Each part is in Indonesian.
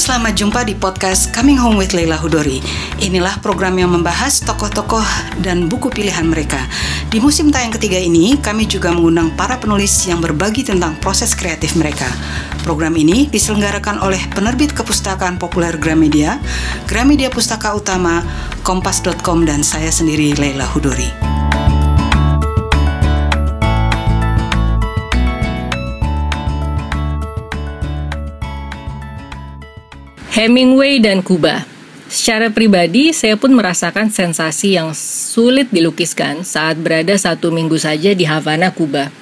selamat jumpa di podcast Coming Home with Leila Hudori. Inilah program yang membahas tokoh-tokoh dan buku pilihan mereka. Di musim tayang ketiga ini, kami juga mengundang para penulis yang berbagi tentang proses kreatif mereka. Program ini diselenggarakan oleh penerbit kepustakaan populer Gramedia, Gramedia Pustaka Utama, Kompas.com, dan saya sendiri Leila Hudori. Hemingway dan Kuba. Secara pribadi, saya pun merasakan sensasi yang sulit dilukiskan saat berada satu minggu saja di Havana, Kuba.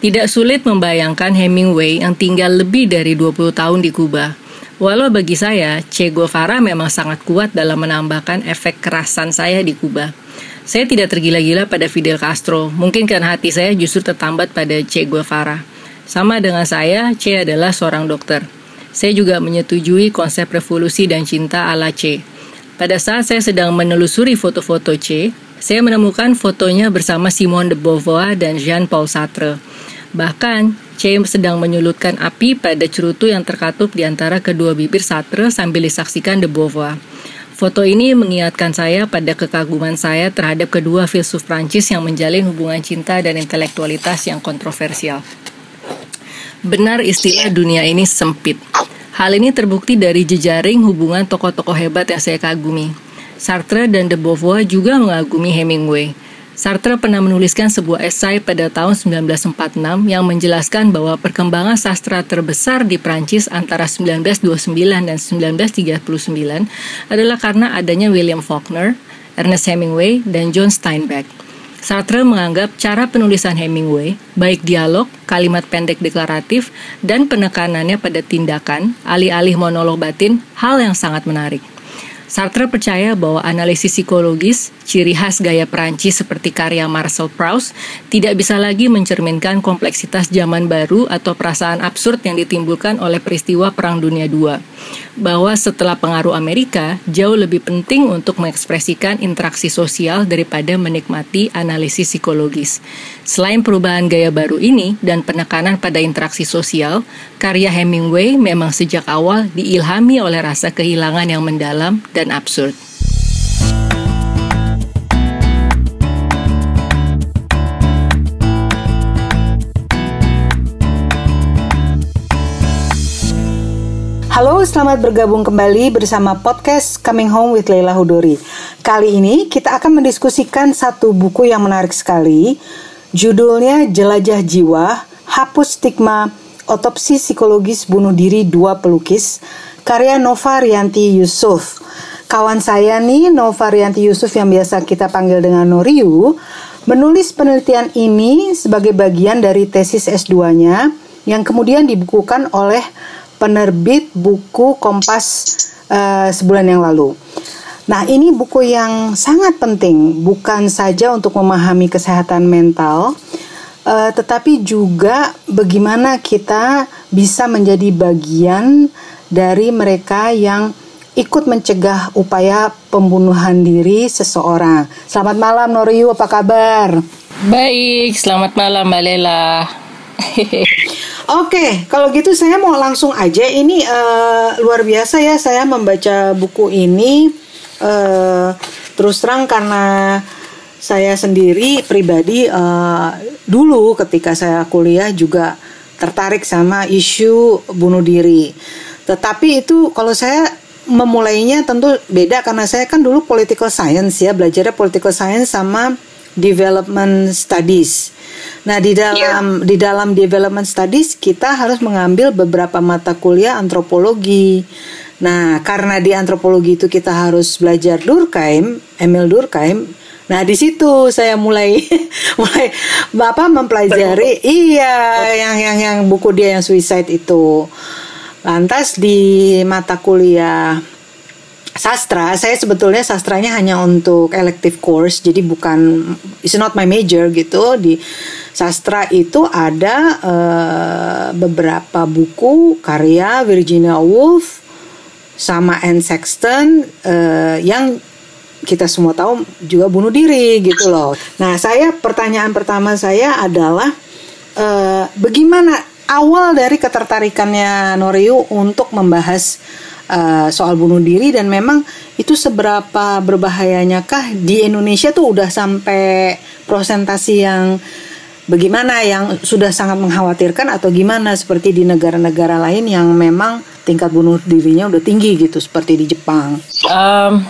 Tidak sulit membayangkan Hemingway yang tinggal lebih dari 20 tahun di Kuba. Walau bagi saya, Che Guevara memang sangat kuat dalam menambahkan efek kerasan saya di Kuba. Saya tidak tergila-gila pada Fidel Castro, mungkin karena hati saya justru tertambat pada Che Guevara. Sama dengan saya, Che adalah seorang dokter. Saya juga menyetujui konsep revolusi dan cinta ala C. Pada saat saya sedang menelusuri foto-foto C, saya menemukan fotonya bersama Simone de Beauvoir dan Jean-Paul Sartre. Bahkan, C sedang menyulutkan api pada cerutu yang terkatup di antara kedua bibir Sartre sambil disaksikan de Beauvoir. Foto ini mengingatkan saya pada kekaguman saya terhadap kedua filsuf Prancis yang menjalin hubungan cinta dan intelektualitas yang kontroversial. Benar istilah dunia ini sempit. Hal ini terbukti dari jejaring hubungan tokoh-tokoh hebat yang saya kagumi. Sartre dan de Beauvoir juga mengagumi Hemingway. Sartre pernah menuliskan sebuah esai pada tahun 1946 yang menjelaskan bahwa perkembangan sastra terbesar di Prancis antara 1929 dan 1939 adalah karena adanya William Faulkner, Ernest Hemingway, dan John Steinbeck. Sartre menganggap cara penulisan Hemingway, baik dialog, kalimat pendek deklaratif, dan penekanannya pada tindakan, alih-alih monolog batin, hal yang sangat menarik. Sartre percaya bahwa analisis psikologis, ciri khas gaya Perancis seperti karya Marcel Proust, tidak bisa lagi mencerminkan kompleksitas zaman baru atau perasaan absurd yang ditimbulkan oleh peristiwa Perang Dunia II. Bahwa setelah pengaruh Amerika, jauh lebih penting untuk mengekspresikan interaksi sosial daripada menikmati analisis psikologis. Selain perubahan gaya baru ini dan penekanan pada interaksi sosial, karya Hemingway memang sejak awal diilhami oleh rasa kehilangan yang mendalam dan absurd. Halo, selamat bergabung kembali bersama podcast Coming Home with Leila Hudori. Kali ini kita akan mendiskusikan satu buku yang menarik sekali. Judulnya Jelajah Jiwa, Hapus Stigma, Otopsi Psikologis Bunuh Diri Dua Pelukis, karya Nova Rianti Yusuf. Kawan saya nih, Nova Rianti Yusuf yang biasa kita panggil dengan Noriu, menulis penelitian ini sebagai bagian dari tesis S2-nya yang kemudian dibukukan oleh penerbit buku Kompas uh, sebulan yang lalu. Nah, ini buku yang sangat penting, bukan saja untuk memahami kesehatan mental, uh, tetapi juga bagaimana kita bisa menjadi bagian dari mereka yang ikut mencegah upaya pembunuhan diri seseorang. Selamat malam Noriu, apa kabar? Baik, selamat malam Mbak Lela. Oke, kalau gitu saya mau langsung aja. Ini uh, luar biasa ya saya membaca buku ini. Uh, terus terang karena saya sendiri pribadi uh, dulu ketika saya kuliah juga tertarik sama isu bunuh diri. Tetapi itu kalau saya memulainya tentu beda karena saya kan dulu political science ya belajarnya political science sama development studies. Nah di dalam yeah. di dalam development studies kita harus mengambil beberapa mata kuliah antropologi. Nah karena di antropologi itu kita harus belajar Durkheim, Emil Durkheim. Nah di situ saya mulai mulai bapak mempelajari iya yang yang yang buku dia yang suicide itu. Lantas di mata kuliah sastra, saya sebetulnya sastranya hanya untuk elective course, jadi bukan it's not my major gitu. Di sastra itu ada uh, beberapa buku karya Virginia Woolf sama Anne Sexton uh, yang kita semua tahu juga bunuh diri gitu loh. Nah, saya pertanyaan pertama saya adalah uh, bagaimana awal dari ketertarikannya Noriu untuk membahas uh, soal bunuh diri dan memang itu seberapa berbahayanya kah di Indonesia tuh udah sampai prosentasi yang bagaimana yang sudah sangat mengkhawatirkan atau gimana seperti di negara-negara lain yang memang tingkat bunuh dirinya udah tinggi gitu seperti di Jepang. Um,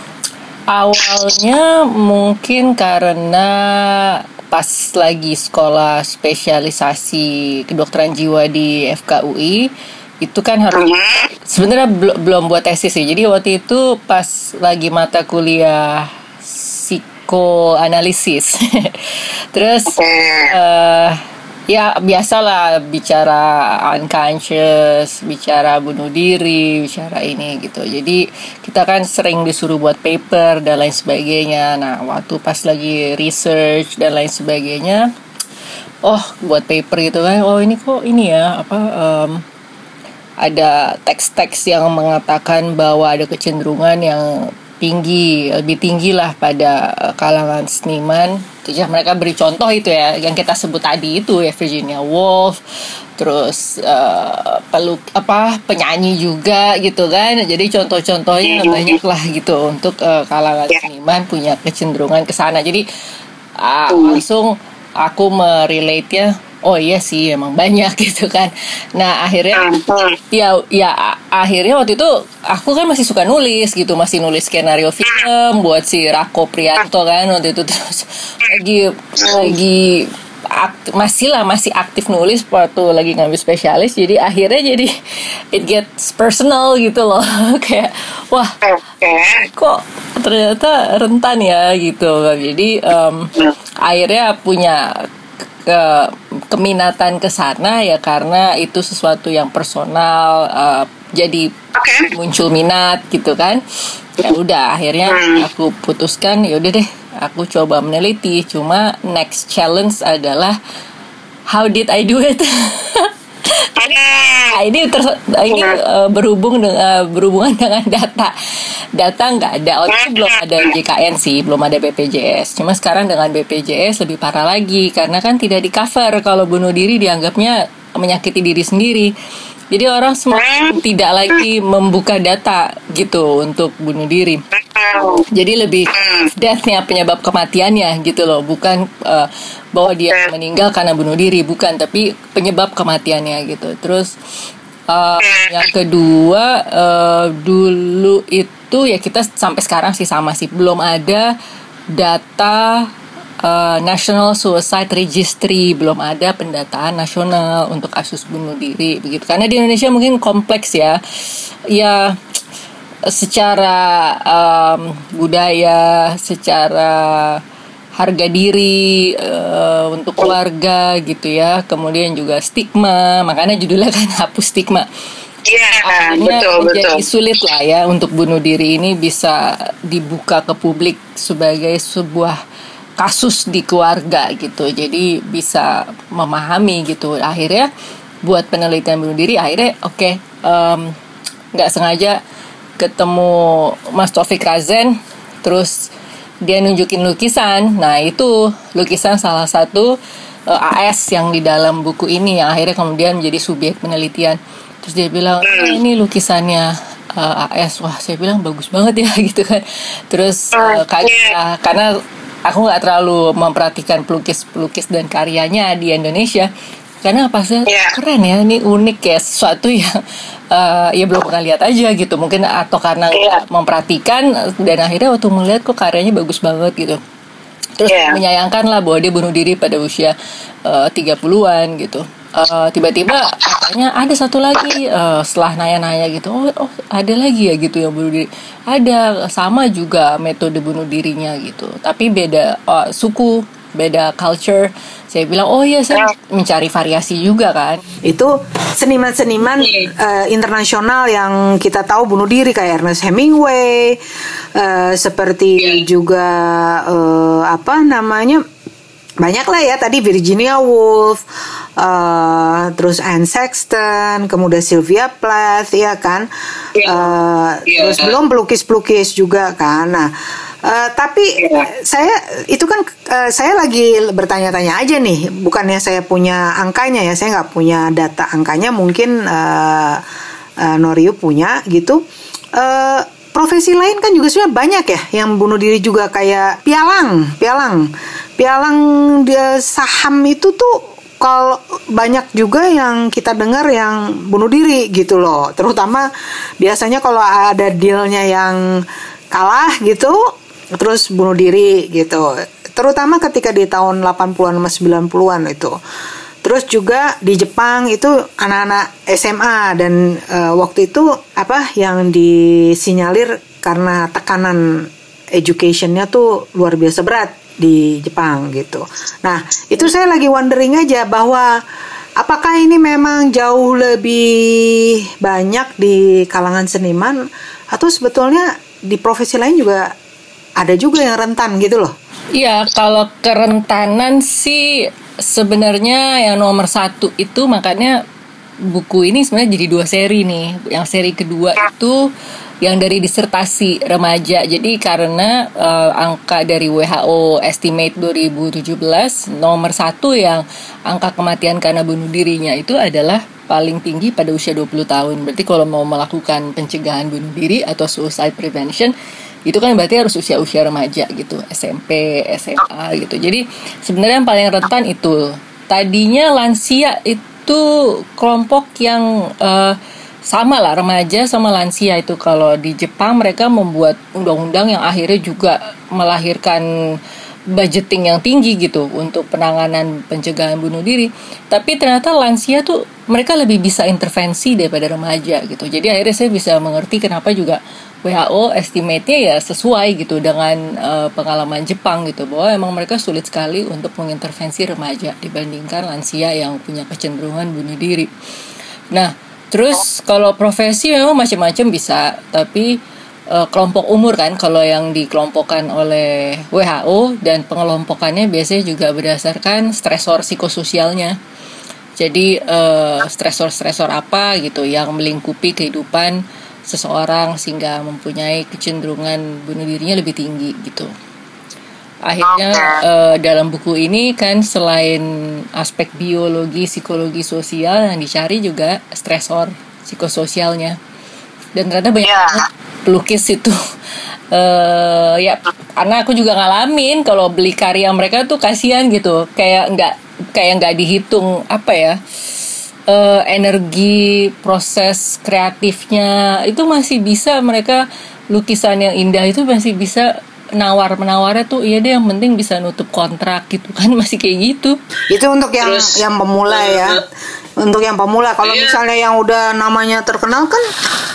awalnya mungkin karena pas lagi sekolah spesialisasi kedokteran jiwa di FKUI itu kan harus sebenarnya belum belum buat tesis sih. Jadi waktu itu pas lagi mata kuliah psikoanalisis. Terus uh, ya biasalah bicara unconscious, bicara bunuh diri, bicara ini gitu. Jadi kita kan sering disuruh buat paper dan lain sebagainya. Nah, waktu pas lagi research dan lain sebagainya, oh buat paper gitu kan, oh ini kok ini ya apa um, ada teks-teks yang mengatakan bahwa ada kecenderungan yang tinggi lebih tinggi lah pada kalangan seniman ya mereka beri contoh itu ya yang kita sebut tadi itu ya Virginia Woolf terus uh, peluk apa penyanyi juga gitu kan jadi contoh-contohnya iya. banyak lah gitu untuk uh, kalangan iya. seniman punya kecenderungan ke sana jadi uh, langsung aku merelate ya oh iya sih emang banyak gitu kan. Nah akhirnya ya ya akhirnya waktu itu aku kan masih suka nulis gitu masih nulis skenario film buat si Rako Prianto kan waktu itu. Terus lagi lagi aktif, masih lah masih aktif nulis waktu lagi ngambil spesialis. Jadi akhirnya jadi it gets personal gitu loh. Kayak wah kok ternyata rentan ya gitu jadi um, akhirnya punya ke keminatan ke sana ya karena itu sesuatu yang personal uh, jadi okay. muncul minat gitu kan ya udah akhirnya hmm. aku putuskan ya udah deh aku coba meneliti cuma next challenge adalah how did I do it nah, ini ter, ini uh, berhubung dengan uh, berhubungan dengan data. Data nggak ada. Waktu itu belum ada. JKN sih belum ada BPJS cuma sekarang dengan BPJS lebih parah lagi karena kan tidak di cover kalau bunuh diri dianggapnya menyakiti diri sendiri jadi orang semua tidak lagi membuka data gitu untuk bunuh diri. Jadi lebih deathnya penyebab kematiannya gitu loh, bukan uh, bahwa dia meninggal karena bunuh diri, bukan, tapi penyebab kematiannya gitu. Terus uh, yang kedua uh, dulu itu ya kita sampai sekarang sih sama sih. Belum ada data uh, National Suicide Registry belum ada pendataan nasional untuk kasus bunuh diri begitu. Karena di Indonesia mungkin kompleks ya. Ya secara um, budaya secara harga diri uh, untuk keluarga gitu ya. Kemudian juga stigma makanya judulnya kan hapus stigma. Iya, betul menjadi betul. sulit lah ya untuk bunuh diri ini bisa dibuka ke publik sebagai sebuah kasus di keluarga gitu. Jadi bisa memahami gitu. Akhirnya buat penelitian bunuh diri akhirnya oke okay, nggak um, sengaja ketemu Mas Taufik Razen terus dia nunjukin lukisan. Nah itu lukisan salah satu uh, eh, AS yang di dalam buku ini yang akhirnya kemudian menjadi subjek penelitian. Terus dia bilang oh, ini lukisannya uh, eh, AS wah saya bilang bagus banget ya gitu kan. Terus uh, kaget karena aku nggak terlalu memperhatikan pelukis-pelukis dan karyanya di Indonesia karena pasti yeah. keren ya ini unik ya sesuatu yang uh, ya belum pernah lihat aja gitu mungkin atau karena yeah. memperhatikan dan akhirnya waktu melihat kok karyanya bagus banget gitu terus yeah. menyayangkan lah bahwa dia bunuh diri pada usia uh, 30-an gitu uh, tiba-tiba katanya ada satu lagi uh, setelah nanya-nanya gitu oh, oh ada lagi ya gitu yang bunuh diri. Ada sama juga metode bunuh dirinya gitu. Tapi beda uh, suku beda culture. Saya bilang oh iya saya mencari variasi juga kan. Itu seniman-seniman uh, internasional yang kita tahu bunuh diri kayak Ernest Hemingway uh, seperti yeah. juga uh, apa namanya banyak lah ya tadi Virginia Woolf, uh, terus Anne Sexton, kemudian Sylvia Plath ya kan, yeah. uh, yeah. terus belum pelukis-pelukis juga kan. Nah, uh, tapi yeah. saya itu kan uh, saya lagi bertanya-tanya aja nih, bukannya saya punya angkanya ya, saya nggak punya data angkanya, mungkin uh, uh, Norio punya gitu. eh, profesi lain kan juga sebenarnya banyak ya yang bunuh diri juga kayak pialang, pialang, pialang dia saham itu tuh kalau banyak juga yang kita dengar yang bunuh diri gitu loh. Terutama biasanya kalau ada dealnya yang kalah gitu, terus bunuh diri gitu. Terutama ketika di tahun 80-an sama 90-an itu. Terus juga di Jepang itu anak-anak SMA dan eh, waktu itu apa yang disinyalir karena tekanan educationnya tuh luar biasa berat di Jepang gitu. Nah itu saya lagi wondering aja bahwa apakah ini memang jauh lebih banyak di kalangan seniman atau sebetulnya di profesi lain juga ada juga yang rentan gitu loh. Iya, kalau kerentanan sih sebenarnya yang nomor satu itu makanya buku ini sebenarnya jadi dua seri nih. Yang seri kedua itu yang dari disertasi remaja. Jadi karena uh, angka dari WHO estimate 2017 nomor satu yang angka kematian karena bunuh dirinya itu adalah paling tinggi pada usia 20 tahun. Berarti kalau mau melakukan pencegahan bunuh diri atau suicide prevention itu kan berarti harus usia-usia remaja gitu, SMP, SMA gitu. Jadi sebenarnya yang paling rentan itu tadinya lansia itu kelompok yang uh, sama lah remaja sama lansia itu kalau di Jepang mereka membuat undang-undang yang akhirnya juga melahirkan budgeting yang tinggi gitu untuk penanganan pencegahan bunuh diri. Tapi ternyata lansia tuh mereka lebih bisa intervensi daripada remaja gitu. Jadi akhirnya saya bisa mengerti kenapa juga WHO estimate-nya ya sesuai gitu dengan uh, pengalaman Jepang gitu bahwa emang mereka sulit sekali untuk mengintervensi remaja dibandingkan lansia yang punya kecenderungan bunuh diri. Nah, Terus kalau profesi memang macam-macam bisa, tapi uh, kelompok umur kan kalau yang dikelompokkan oleh WHO dan pengelompokannya biasanya juga berdasarkan stresor psikososialnya. Jadi uh, stresor-stresor apa gitu yang melingkupi kehidupan seseorang sehingga mempunyai kecenderungan bunuh dirinya lebih tinggi gitu akhirnya uh, dalam buku ini kan selain aspek biologi, psikologi, sosial yang dicari juga stresor psikososialnya. Dan ternyata banyak yeah. pelukis itu uh, ya karena aku juga ngalamin kalau beli karya mereka tuh kasihan gitu, kayak nggak kayak nggak dihitung apa ya. Uh, energi proses kreatifnya itu masih bisa mereka lukisan yang indah itu masih bisa nawar menawarnya tuh iya deh yang penting bisa nutup kontrak gitu kan masih kayak gitu itu untuk yang Terus, yang pemula ya uh, untuk yang pemula kalau iya. misalnya yang udah namanya terkenal kan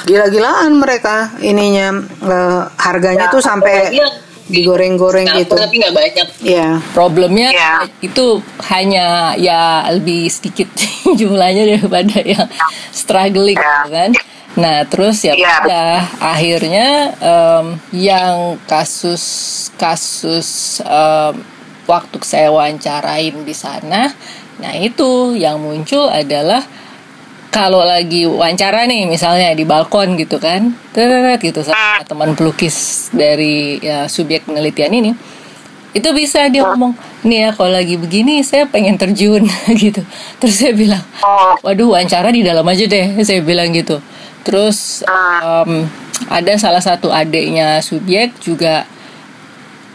gila-gilaan mereka ininya uh, harganya ya, tuh sampai iya. Digoreng-goreng nah, gitu tapi nggak banyak ya problemnya ya. itu hanya ya lebih sedikit jumlahnya daripada yang struggling ya. Gitu kan Nah, terus ya, ya. ya akhirnya um, yang kasus-kasus um, waktu saya wawancarain di sana, nah itu yang muncul adalah kalau lagi wawancara nih misalnya di balkon gitu kan, teret gitu sama teman pelukis dari ya, subjek penelitian ini, itu bisa dia ngomong nih ya kalau lagi begini saya pengen terjun gitu terus saya bilang waduh wawancara di dalam aja deh saya bilang gitu Terus um, ada salah satu adiknya subjek juga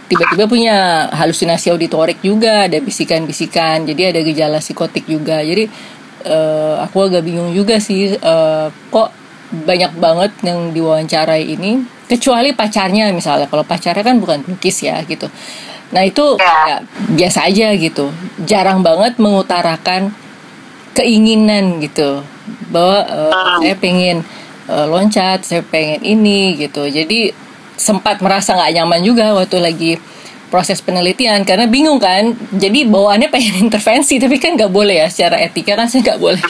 tiba-tiba punya halusinasi auditorik juga, ada bisikan-bisikan, jadi ada gejala psikotik juga. Jadi uh, aku agak bingung juga sih uh, kok banyak banget yang diwawancarai ini kecuali pacarnya misalnya. Kalau pacarnya kan bukan pelukis ya gitu. Nah itu ya, biasa aja gitu. Jarang banget mengutarakan keinginan gitu. Bahwa uh, saya pengen uh, loncat saya pengen ini gitu. Jadi sempat merasa nggak nyaman juga waktu lagi proses penelitian karena bingung kan jadi bawaannya pengen intervensi tapi kan nggak boleh ya secara etika kan saya nggak boleh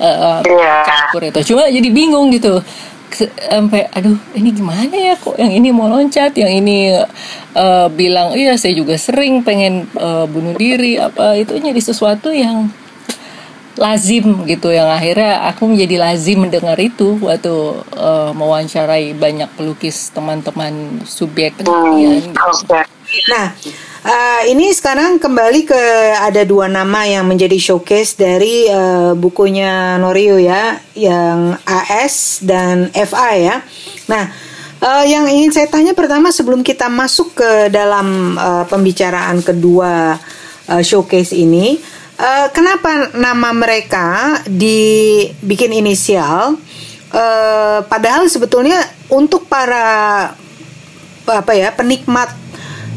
uh, campur itu cuma jadi bingung gitu sampai aduh ini gimana ya kok yang ini mau loncat yang ini uh, bilang iya saya juga sering pengen uh, bunuh diri apa itu jadi sesuatu yang lazim gitu yang akhirnya aku menjadi lazim mendengar itu waktu uh, mewawancarai banyak pelukis teman-teman subjek penelitian. Hmm, gitu. Nah, uh, ini sekarang kembali ke ada dua nama yang menjadi showcase dari uh, bukunya Norio ya, yang AS dan FA ya. Nah, uh, yang ingin saya tanya pertama sebelum kita masuk ke dalam uh, pembicaraan kedua uh, showcase ini, uh, kenapa nama mereka dibikin inisial? Uh, padahal sebetulnya untuk para apa ya penikmat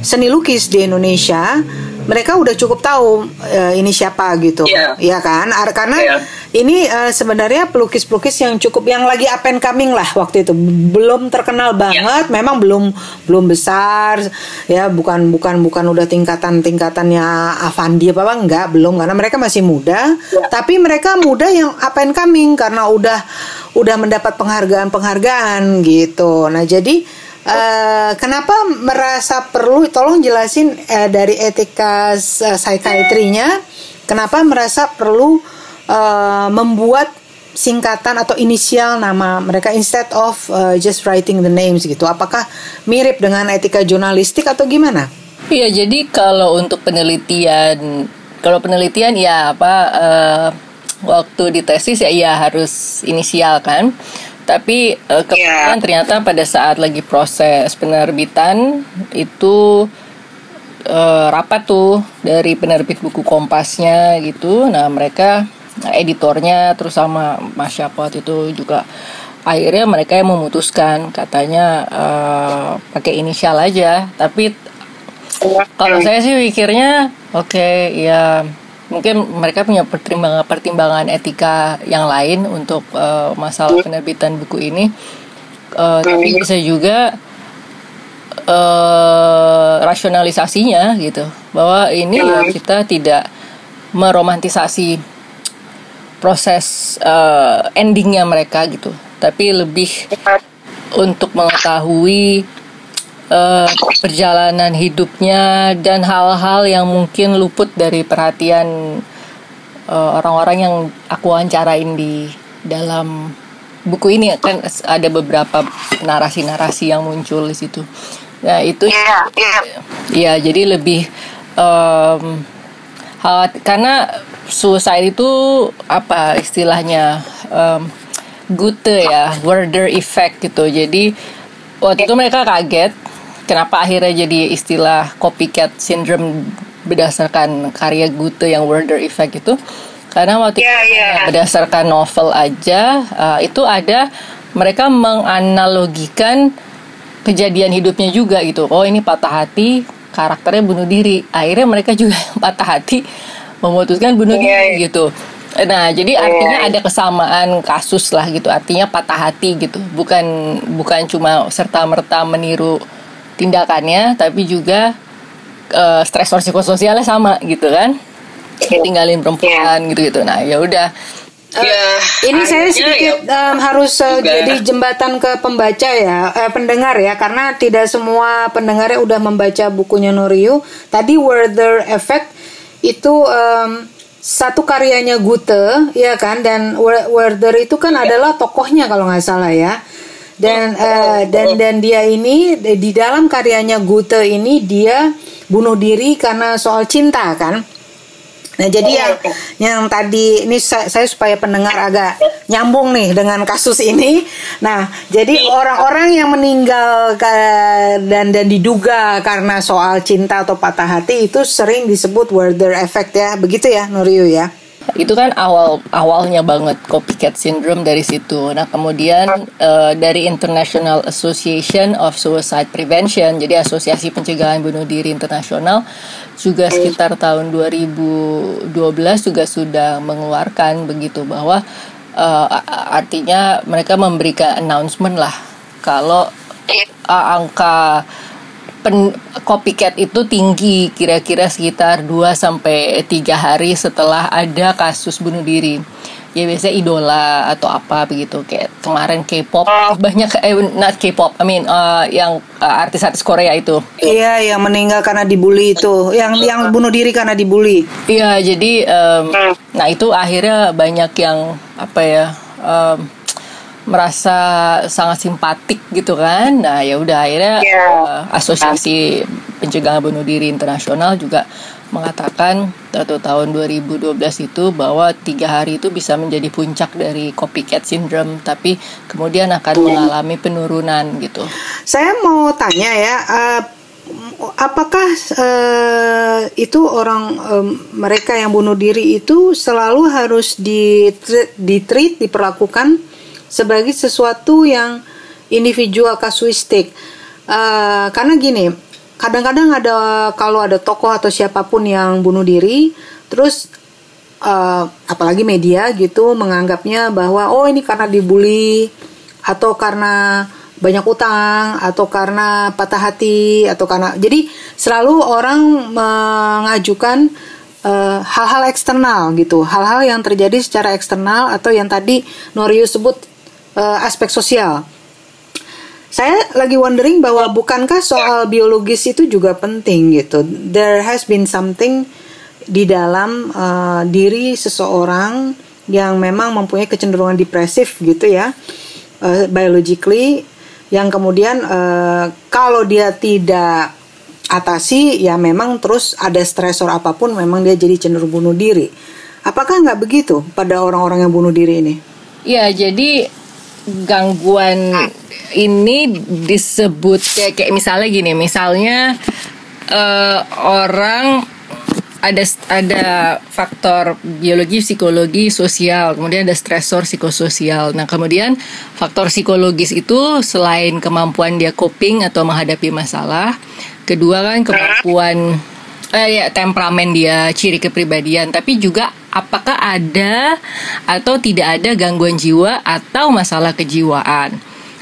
seni lukis di Indonesia mereka udah cukup tahu uh, ini siapa gitu, yeah. ya kan? Karena yeah. ini uh, sebenarnya pelukis-pelukis yang cukup yang lagi up and coming lah waktu itu, belum terkenal iya. banget, yeah. memang belum belum besar, ya bukan bukan bukan udah tingkatan tingkatannya Avandi apa apa enggak belum karena mereka masih muda, yeah. tapi mereka muda yang up and coming karena udah udah mendapat penghargaan-penghargaan gitu. Nah jadi Uh, kenapa merasa perlu tolong jelasin uh, dari etika uh, psikiatrinya kenapa merasa perlu uh, membuat singkatan atau inisial nama mereka instead of uh, just writing the names gitu? Apakah mirip dengan etika jurnalistik atau gimana? Iya jadi kalau untuk penelitian kalau penelitian ya apa uh, waktu di tesis ya ya harus inisial kan tapi uh, kemudian yeah. ternyata pada saat lagi proses penerbitan itu uh, rapat tuh dari penerbit buku Kompasnya gitu. Nah mereka editornya terus sama Mas Syapot itu juga akhirnya mereka yang memutuskan katanya uh, pakai inisial aja. Tapi kalau saya sih pikirnya oke okay, ya mungkin mereka punya pertimbangan-pertimbangan etika yang lain untuk uh, masalah penerbitan buku ini. Uh, tapi bisa juga uh, rasionalisasinya gitu. Bahwa ini ya kita tidak meromantisasi proses uh, endingnya mereka gitu, tapi lebih untuk mengetahui uh, perjalanan hidupnya dan hal-hal yang mungkin luput dari perhatian eh, orang-orang uh, yang aku wawancarain di dalam buku ini kan ada beberapa narasi-narasi yang muncul di situ. Nah itu yeah, yeah. ya jadi lebih um, karena suicide itu apa istilahnya um, Gute ya, Werder effect gitu. Jadi waktu itu mereka kaget kenapa akhirnya jadi istilah copycat syndrome berdasarkan karya Goethe yang Werder Effect itu karena waktu yeah, itu yeah. berdasarkan novel aja uh, itu ada mereka menganalogikan kejadian hidupnya juga gitu oh ini patah hati karakternya bunuh diri akhirnya mereka juga patah hati memutuskan bunuh yeah, diri yeah. gitu nah jadi yeah. artinya ada kesamaan kasus lah gitu artinya patah hati gitu bukan bukan cuma serta merta meniru tindakannya tapi juga uh, stresor psikososialnya sama gitu kan? Iya. tinggalin perempuan yeah. gitu gitu nah ya udah. Uh, ya, ini saya sedikit ya, um, harus uh, jadi jembatan ke pembaca ya, eh, pendengar ya, karena tidak semua pendengarnya udah membaca bukunya Norio. Tadi Werther Effect itu um, satu karyanya Goethe, ya kan, dan Werther itu kan adalah tokohnya kalau nggak salah ya dan uh, dan dan dia ini di dalam karyanya Goethe ini dia bunuh diri karena soal cinta kan? Nah, jadi yang yang tadi ini saya, saya supaya pendengar agak nyambung nih dengan kasus ini. Nah, jadi orang-orang yang meninggal dan dan diduga karena soal cinta atau patah hati itu sering disebut Werther effect ya. Begitu ya, Nuriu ya itu kan awal awalnya banget copycat syndrome dari situ. Nah kemudian uh, dari International Association of Suicide Prevention, jadi Asosiasi Pencegahan Bunuh Diri Internasional, juga sekitar tahun 2012 juga sudah mengeluarkan begitu bahwa uh, artinya mereka memberikan announcement lah kalau uh, angka pen, copycat itu tinggi kira-kira sekitar 2 sampai 3 hari setelah ada kasus bunuh diri. Ya biasanya idola atau apa begitu kayak kemarin K-pop oh. banyak eh not K-pop I mean uh, yang uh, artis-artis Korea itu. Iya, yang meninggal karena dibully itu, yang yang bunuh diri karena dibully. Iya, jadi um, nah itu akhirnya banyak yang apa ya um, merasa sangat simpatik gitu kan. Nah, ya udah akhirnya Iya. eh, Asosiasi Pencegahan Bunuh Diri Internasional juga mengatakan atau tahun 2012 itu bahwa tiga hari itu bisa menjadi puncak dari copycat syndrome, tapi kemudian akan mengalami penurunan gitu. Saya mau tanya ya, eh, apakah eh, itu orang em, mereka yang bunuh diri itu selalu harus ditreat, ditreat, diperlakukan sebagai sesuatu yang individual kasuistik? Eh, karena gini, kadang-kadang ada kalau ada tokoh atau siapa pun yang bunuh diri, terus eh, apalagi media gitu menganggapnya bahwa oh ini karena dibully atau karena banyak utang atau karena patah hati atau karena jadi selalu orang mengajukan eh, hal-hal eksternal gitu hal-hal yang terjadi secara eksternal atau yang tadi Norius sebut eh, aspek sosial saya lagi wondering bahwa bukankah soal biologis itu juga penting gitu. There has been something di dalam uh, diri seseorang yang memang mempunyai kecenderungan depresif gitu ya, uh, biologically, yang kemudian uh, kalau dia tidak atasi ya memang terus ada stresor apa pun memang dia jadi cenderung bunuh diri. Apakah nggak begitu pada orang-orang yang bunuh diri ini? Ya, jadi gangguan ini disebut kayak, kayak misalnya gini, misalnya eh, orang ada ada faktor biologi, psikologi, sosial, kemudian ada stresor psikososial. Nah, kemudian faktor psikologis itu selain kemampuan dia coping atau menghadapi masalah, kedua kan kemampuan eh, ya temperamen dia, ciri kepribadian, tapi juga apakah ada atau tidak ada gangguan jiwa atau masalah kejiwaan.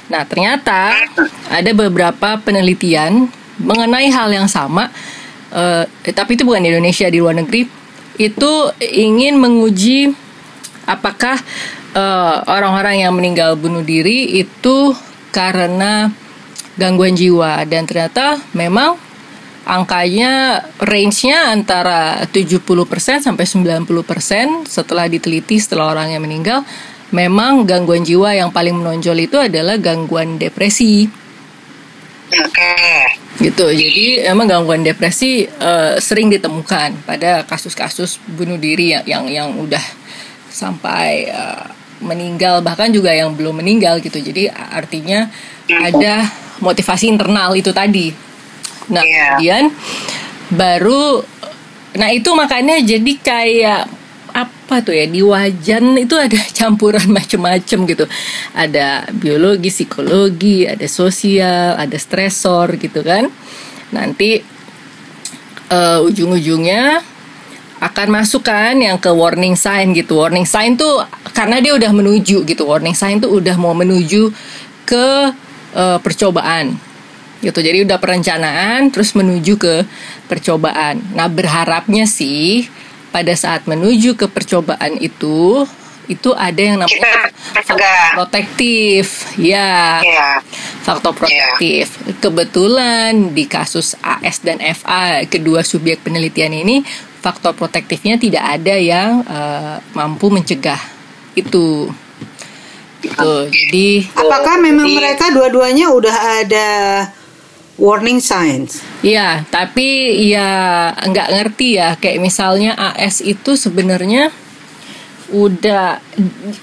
Nah, ternyata ada beberapa penelitian mengenai hal yang sama, eh, tapi itu bukan di Indonesia, di luar negeri, itu ingin menguji apakah eh, orang-orang yang meninggal bunuh diri itu karena gangguan jiwa. Dan ternyata memang angkanya range-nya antara 70% sampai 90% setelah diteliti setelah orang yang meninggal memang gangguan jiwa yang paling menonjol itu adalah gangguan depresi. Oke. gitu. Jadi emang gangguan depresi eh, sering ditemukan pada kasus-kasus bunuh diri yang yang, yang udah sampai eh, meninggal bahkan juga yang belum meninggal gitu. Jadi artinya ada motivasi internal itu tadi nah Iya. kemudian baru nah itu makanya jadi kayak apa tuh ya di wajan itu ada campuran macem-macem gitu. Ada biologi psikologi ada sosial ada stresor gitu kan. Nanti eh, ujung-ujungnya akan masuk kan yang ke warning sign gitu. Warning sign tuh karena dia udah menuju gitu. Warning sign tuh udah mau menuju ke eh, percobaan gitu jadi udah perencanaan terus menuju ke percobaan nah berharapnya sih pada saat menuju ke percobaan itu itu ada yang namanya faktor protektif ya Iya. faktor protektif. Kebetulan di kasus AS dan FA kedua subjek penelitian ini faktor protektifnya tidak ada yang eh, mampu mencegah itu. Gitu. Jadi Apakah memang mereka dua-duanya udah ada warning signs? ya, tapi ya nggak ngerti ya kayak misalnya AS itu sebenarnya udah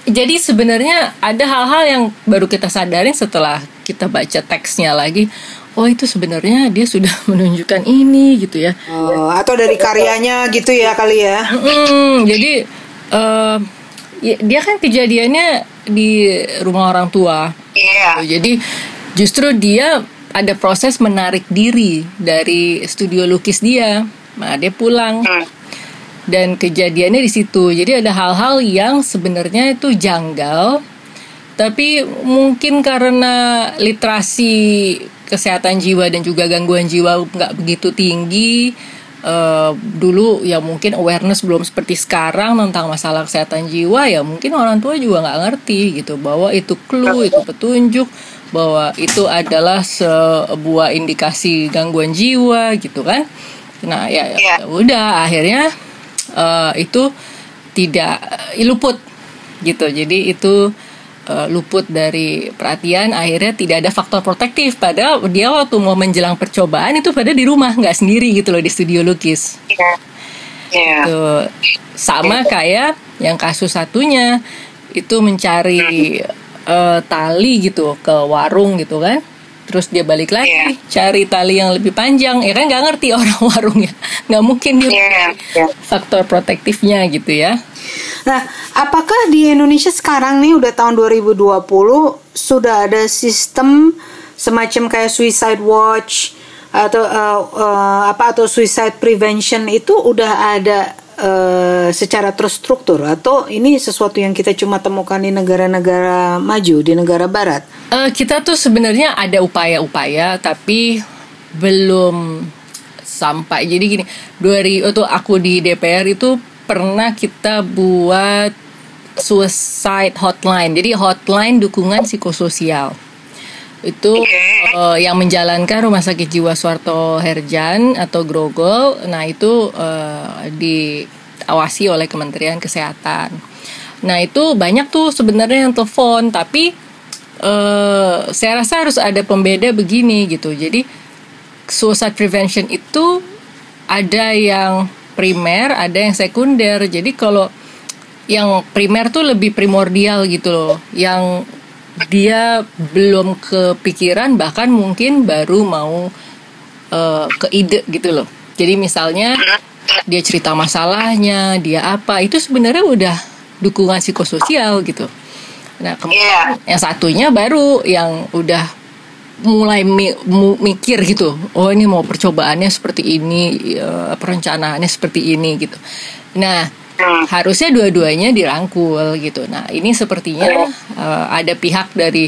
jadi sebenarnya ada hal-hal yang baru kita sadarin setelah kita baca teksnya lagi oh itu sebenarnya dia sudah menunjukkan ini gitu ya Oh, atau dari karyanya gitu ya kali ya? Mm, jadi ya, dia kan kejadiannya di rumah orang tua Iya. jadi justru dia ada proses menarik diri dari studio lukis dia nah dia pulang Hmm. dan kejadiannya di situ. Jadi ada hal-hal yang sebenarnya itu janggal, tapi mungkin karena literasi kesehatan jiwa dan juga gangguan jiwa nggak begitu tinggi. eh, dulu ya mungkin awareness belum seperti sekarang tentang masalah kesehatan jiwa ya mungkin orang tua juga nggak ngerti gitu bahwa itu clue itu petunjuk bahwa itu adalah sebuah indikasi gangguan jiwa gitu kan. Nah ya, ya Iya. udah akhirnya eh, itu tidak eh, luput gitu. Jadi itu uh, luput dari perhatian akhirnya tidak ada faktor protektif. Padahal dia waktu mau menjelang percobaan itu pada di rumah nggak sendiri gitu loh di studio lukis. Iya. Iya. Tuh, sama kayak yang kasus satunya itu mencari uh, tali gitu ke warung gitu kan terus dia balik lagi Iya. cari tali yang lebih panjang ya kan nggak ngerti orang warungnya nggak mungkin dia Iya. Iya. faktor protektifnya gitu ya Nah, apakah di Indonesia sekarang nih udah tahun 2020 sudah ada sistem semacam kayak suicide watch atau uh, uh, apa atau suicide prevention itu udah ada uh, secara terstruktur atau ini sesuatu yang kita cuma temukan di negara-negara maju di negara barat? Eh, kita tuh sebenarnya ada upaya-upaya tapi belum sampai. Jadi gini, dari itu aku di DPR itu pernah kita buat suicide hotline. Jadi hotline dukungan psikososial. Itu eh, yang menjalankan Rumah Sakit Jiwa Suwarto Herjan atau Grogol. Nah, itu eh, diawasi oleh Kementerian Kesehatan. Nah, itu banyak tuh sebenarnya yang telepon, tapi eh saya rasa harus ada pembeda begini gitu. Jadi suicide prevention itu ada yang primer, ada yang sekunder. Jadi kalau yang primer tuh lebih primordial gitu loh. Yang dia belum kepikiran bahkan mungkin baru mau eh, ke ide gitu loh. Jadi misalnya dia cerita masalahnya, dia apa, itu sebenarnya udah dukungan psikososial gitu. Nah, kemudian yang satunya baru yang udah mulai mi- mu- mikir gitu. Oh, ini mau percobaannya seperti ini, eh, perencanaannya seperti ini gitu. Nah. Harusnya dua-duanya dirangkul gitu. Nah, ini sepertinya eh, ada pihak dari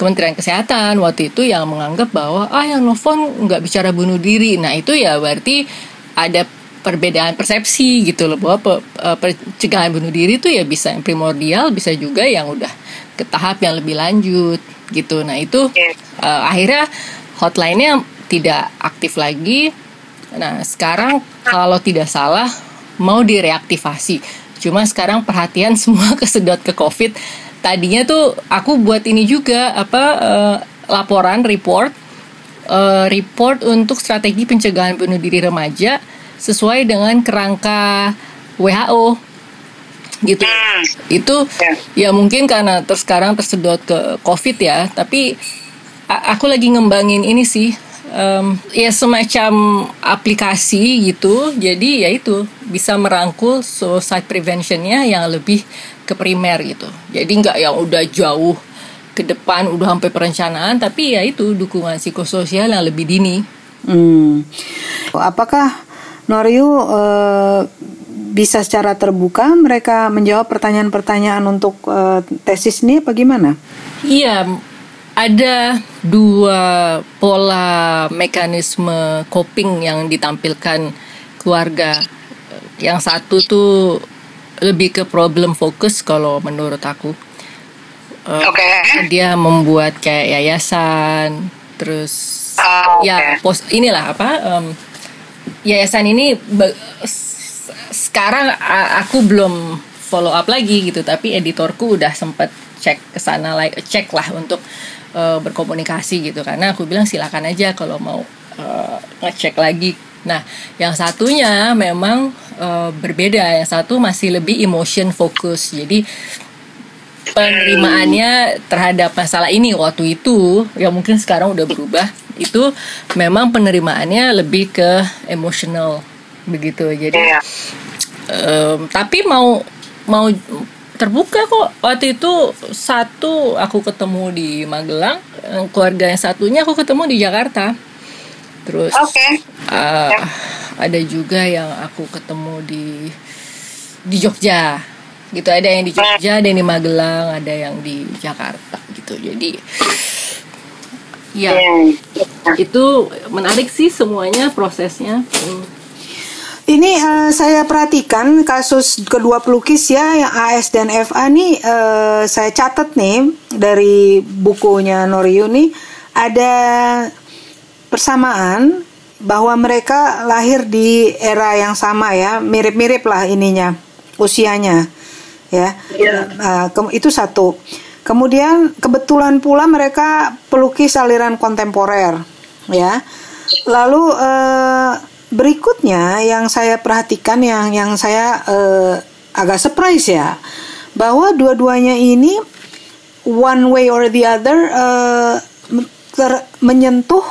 Kementerian Kesehatan waktu itu yang menganggap bahwa ah yang nelfon nggak bicara bunuh diri. Nah, itu ya berarti ada perbedaan persepsi gitu loh bahwa pe- eh, pencegahan bunuh diri itu ya bisa yang primordial, bisa juga yang udah ke tahap yang lebih lanjut gitu. Nah, itu eh, akhirnya hotline-nya tidak aktif lagi. Nah, sekarang kalau tidak salah mau direaktivasi. Cuma sekarang perhatian semua kesedot ke COVID. Tadinya tuh aku buat ini juga apa eh, laporan report eh, report untuk strategi pencegahan bunuh diri remaja sesuai dengan kerangka WHO gitu Hmm. itu ya mungkin karena terus sekarang tersedot ke covid ya tapi aku lagi ngembangin ini sih em, ya semacam aplikasi gitu jadi ya itu bisa merangkul suicide preventionnya yang lebih ke primer gitu jadi nggak yang udah jauh ke depan udah sampai perencanaan tapi ya itu dukungan psikososial yang lebih dini Hmm. Apakah Noryu eh, bisa secara terbuka mereka menjawab pertanyaan-pertanyaan untuk eh, tesis ini apa gimana? Iya, ada dua pola mekanisme coping yang ditampilkan keluarga. Yang satu tuh lebih ke problem fokus kalau menurut aku. Eh, Oke. Dia membuat kayak yayasan, terus Oh, ya oke. pos inilah apa em, yayasan ini be- sekarang aku belum follow up lagi gitu tapi editorku udah sempat cek ke sana like cek lah untuk eh, berkomunikasi gitu. Karena aku bilang silakan aja kalau mau eh, ngecek lagi. Nah yang satunya memang eh, berbeda. Yang satu masih lebih emotion focus. Jadi penerimaannya terhadap masalah ini waktu itu yang mungkin sekarang udah berubah itu memang penerimaannya lebih ke emosional begitu. Jadi em, tapi mau mau terbuka kok waktu itu satu aku ketemu di Magelang eh, keluarga yang satunya aku ketemu di Jakarta terus Oke. eh, ada juga yang aku ketemu di di Jogja gitu ada yang di Jogja ada yang di Magelang ada yang di Jakarta gitu jadi ya Hmm. itu menarik sih semuanya prosesnya Hmm. Ini eh, saya perhatikan kasus kedua pelukis ya yang AS dan FA nih eh, saya catat nih dari bukunya Noryu nih ada persamaan bahwa mereka lahir di era yang sama ya mirip-mirip lah ininya usianya ya Iya. Eh, ke- itu satu Kemudian kebetulan pula mereka pelukis aliran kontemporer, ya. Lalu eh, berikutnya yang saya perhatikan yang yang saya eh, agak surprise ya, bahwa dua-duanya ini one way or the other eh, ter- menyentuh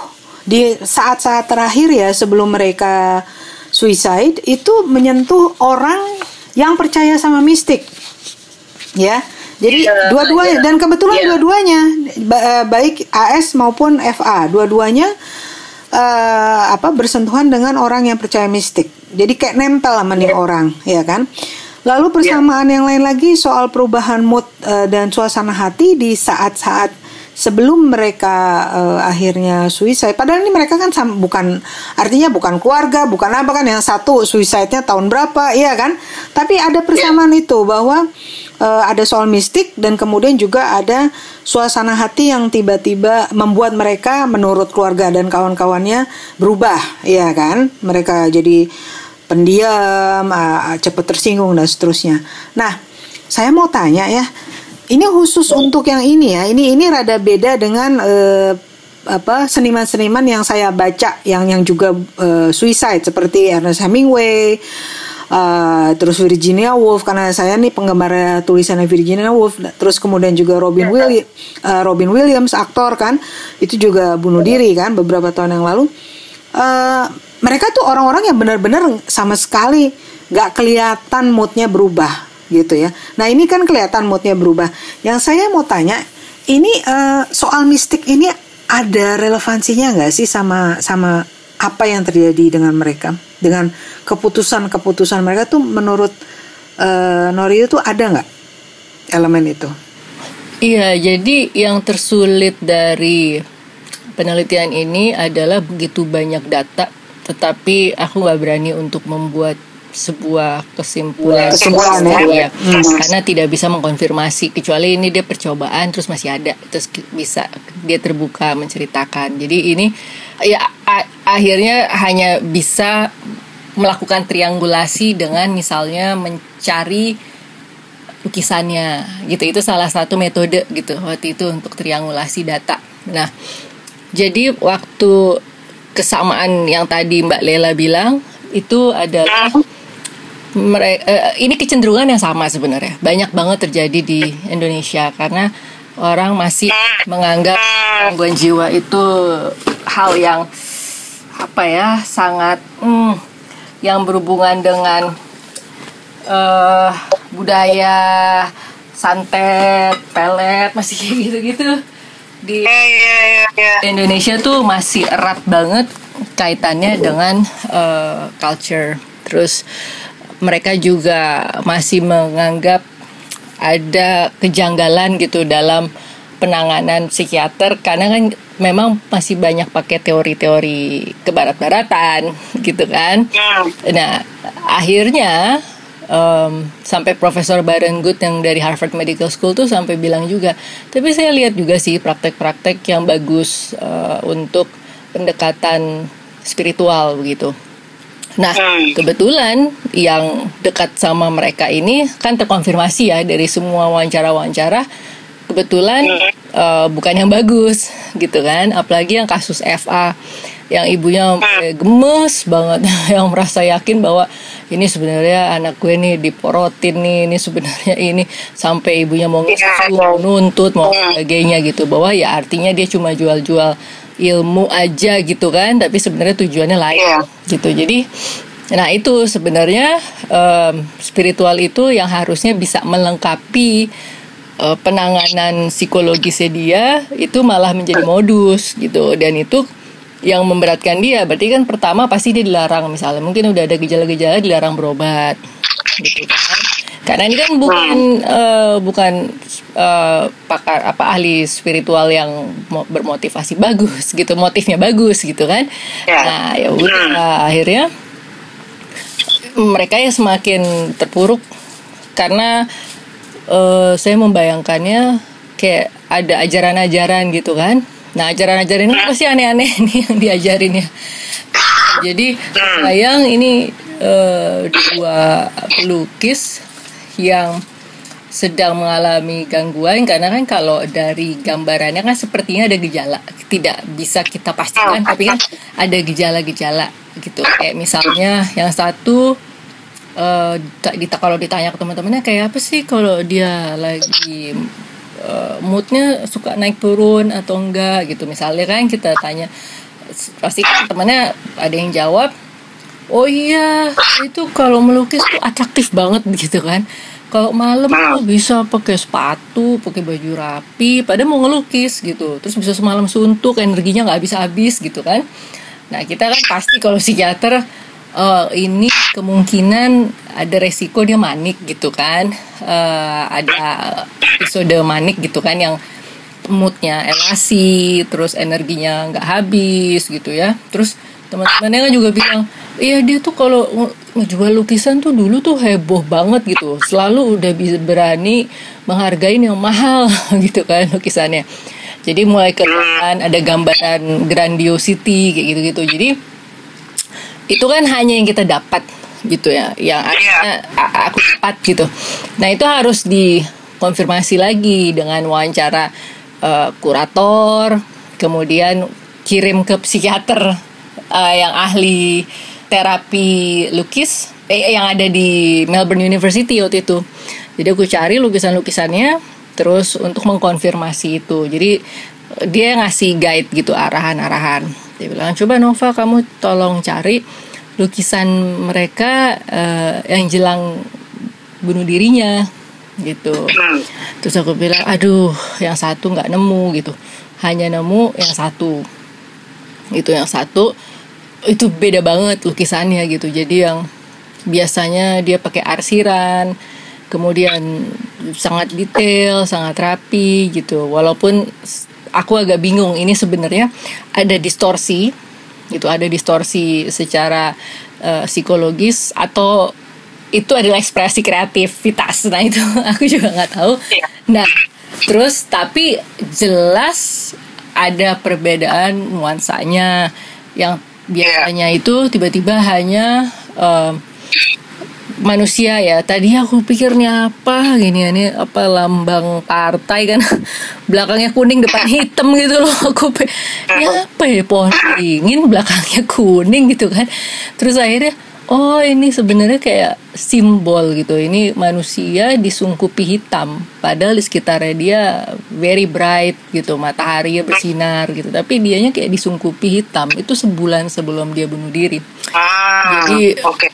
di saat-saat terakhir ya sebelum mereka suicide itu menyentuh orang yang percaya sama mistik ya jadi Iya, dua-duanya iya. dan kebetulan Iya. dua-duanya eh, baik AS maupun FA dua-duanya eh, apa bersentuhan dengan orang yang percaya mistik. Jadi kayak nempel sama nih orang ya kan? Lalu persamaan yang lain lagi soal perubahan mood eh, dan suasana hati di saat-saat sebelum mereka eh, akhirnya suicide. Padahal ini mereka kan sam- bukan artinya bukan keluarga bukan apa kan yang satu suicide-nya tahun berapa iya kan? Tapi ada persamaan itu bahwa eh, ada soal mistik dan kemudian juga ada suasana hati yang tiba-tiba membuat mereka menurut keluarga dan kawan-kawannya berubah iya kan? Mereka jadi pendiam ah, cepat tersinggung dan seterusnya. Nah saya mau tanya ya ini khusus untuk yang ini ya. Ini ini rada beda dengan eh, apa seniman-seniman yang saya baca yang yang juga eh, suicide seperti Ernest Hemingway, eh, terus Virginia Woolf karena saya nih penggemar tulisannya Virginia Woolf, terus kemudian juga Robin Williams, Robin Williams aktor kan, itu juga bunuh diri kan beberapa tahun yang lalu. Eh, mereka tuh orang-orang yang benar-benar sama sekali nggak kelihatan moodnya berubah gitu ya. Nah ini kan kelihatan moodnya berubah. Yang saya mau tanya, ini eh, soal mistik ini ada relevansinya nggak sih sama sama apa yang terjadi dengan mereka, dengan keputusan-keputusan mereka tuh menurut eh, Nori itu ada nggak elemen itu? Iya, jadi yang tersulit dari penelitian ini adalah begitu banyak data, tetapi aku nggak berani untuk membuat sebuah kesimpulan. Kesimpulan, ya. Iya, karena tidak bisa mengkonfirmasi kecuali ini dia percobaan terus masih ada terus bisa dia terbuka menceritakan. Jadi ini ya akhirnya hanya bisa melakukan triangulasi dengan misalnya mencari lukisannya gitu. Itu salah satu metode gitu waktu itu untuk triangulasi data. Nah jadi waktu kesamaan yang tadi Mbak Lela bilang itu adalah mereka ini kecenderungan yang sama sebenarnya banyak banget terjadi di Indonesia karena orang masih menganggap gangguan jiwa itu hal yang apa ya sangat hmm, yang berhubungan dengan eh budaya santet pelet masih kayak gitu-gitu di Iya, iya, iya. Indonesia tuh masih erat banget kaitannya dengan eh, culture. Terus mereka juga masih menganggap ada kejanggalan gitu dalam penanganan psikiater karena kan memang masih banyak pakai teori-teori kebarat-baratan gitu kan. Hmm. Nah, akhirnya em, sampai Profesor Baron Good yang dari Harvard Medical School tuh sampai bilang juga. Tapi saya lihat juga sih praktek-praktek yang bagus eh, untuk pendekatan spiritual begitu. Nah, Hmm. kebetulan yang dekat sama mereka ini kan terkonfirmasi ya dari semua wawancara-wawancara. Kebetulan eh, bukan yang bagus gitu kan? Apalagi yang kasus FA yang ibunya sampai gemes banget. Yang merasa yakin bahwa ini sebenarnya anak gue nih diporotin nih ini sebenarnya ini sampai ibunya mau ngesu, mau nuntut mau sebagainya gitu. Bahwa ya artinya dia cuma jual-jual ilmu aja gitu kan tapi sebenarnya tujuannya lain Iya. gitu. Jadi nah itu sebenarnya em, spiritual itu yang harusnya bisa melengkapi eh, penanganan psikologisnya dia itu malah menjadi modus gitu. Dan itu yang memberatkan dia. Berarti kan pertama pasti dia dilarang misalnya. Mungkin udah ada gejala-gejala dilarang berobat. Gitu kan karena ini kan bukan eh, bukan eh, pakar apa ahli spiritual yang mo- bermotivasi bagus gitu motifnya bagus gitu kan Ya. nah ya udah akhirnya mereka ya semakin terpuruk karena eh, saya membayangkannya kayak ada ajaran-ajaran gitu kan. Nah ajaran-ajaran ini pasti aneh-aneh nih yang diajarin ya. Jadi sayang ini eh, dua pelukis yang sedang mengalami gangguan karena kan kalau dari gambarannya kan sepertinya ada gejala. Tidak bisa kita pastikan tapi kan ada gejala-gejala gitu. Kayak misalnya yang satu uh, kalau ditanya ke teman-temannya kayak apa sih kalau dia lagi uh, moodnya suka naik turun atau enggak gitu. Misalnya kan kita tanya pasti kan temannya ada yang jawab oh iya itu kalau melukis tuh atraktif banget gitu kan kalau malam tuh bisa pakai sepatu, pakai baju rapi, pada mau ngelukis gitu. Terus bisa semalam suntuk, energinya nggak habis-habis gitu kan. Nah kita kan pasti kalau psikiater uh, ini kemungkinan ada resiko dia manik gitu kan. Uh, ada episode manik gitu kan yang moodnya elasi, terus energinya nggak habis gitu ya. Terus teman-temannya kan juga bilang iya dia tuh kalau ngejual lukisan tuh dulu tuh heboh banget gitu. Selalu udah bisa berani menghargai yang mahal gitu kan lukisannya. Jadi mulai kelihatan ada gambaran grandiosity kayak gitu gitu jadi itu kan hanya yang kita dapat gitu ya yang akhirnya aku dapat gitu. Nah itu harus dikonfirmasi lagi dengan wawancara uh, kurator kemudian kirim ke psikiater uh, yang ahli terapi lukis eh, yang ada di Melbourne University waktu itu. Jadi aku cari lukisan-lukisannya terus untuk mengkonfirmasi itu. Jadi dia ngasih guide gitu arahan-arahan. Dia bilang coba Nova kamu tolong cari lukisan mereka uh, yang jelang bunuh dirinya gitu. Terus aku bilang aduh yang satu nggak nemu gitu. Hanya nemu yang satu. Itu yang satu itu beda banget lukisannya gitu. Jadi yang biasanya dia pakai arsiran kemudian sangat detail sangat rapi gitu. Walaupun aku agak bingung ini sebenarnya ada distorsi gitu ada distorsi secara uh, psikologis atau itu adalah ekspresi kreativitas. Nah itu aku juga nggak tahu. Iya. nah terus tapi jelas ada perbedaan nuansanya. Yang biasanya itu tiba-tiba hanya uh, manusia ya. Tadi aku pikirnya apa? Gini ini apa lambang partai kan? Belakangnya kuning depan hitam gitu loh. Aku ya apa ya? Pohon ingin belakangnya kuning gitu kan? Terus akhirnya oh ini sebenarnya kayak simbol gitu. Ini manusia disungkupi hitam. Padahal di sekitarnya dia very bright gitu. Matahari bersinar gitu. Tapi dianya kayak disungkupi hitam. Itu sebulan sebelum dia bunuh diri. Ah, jadi okay.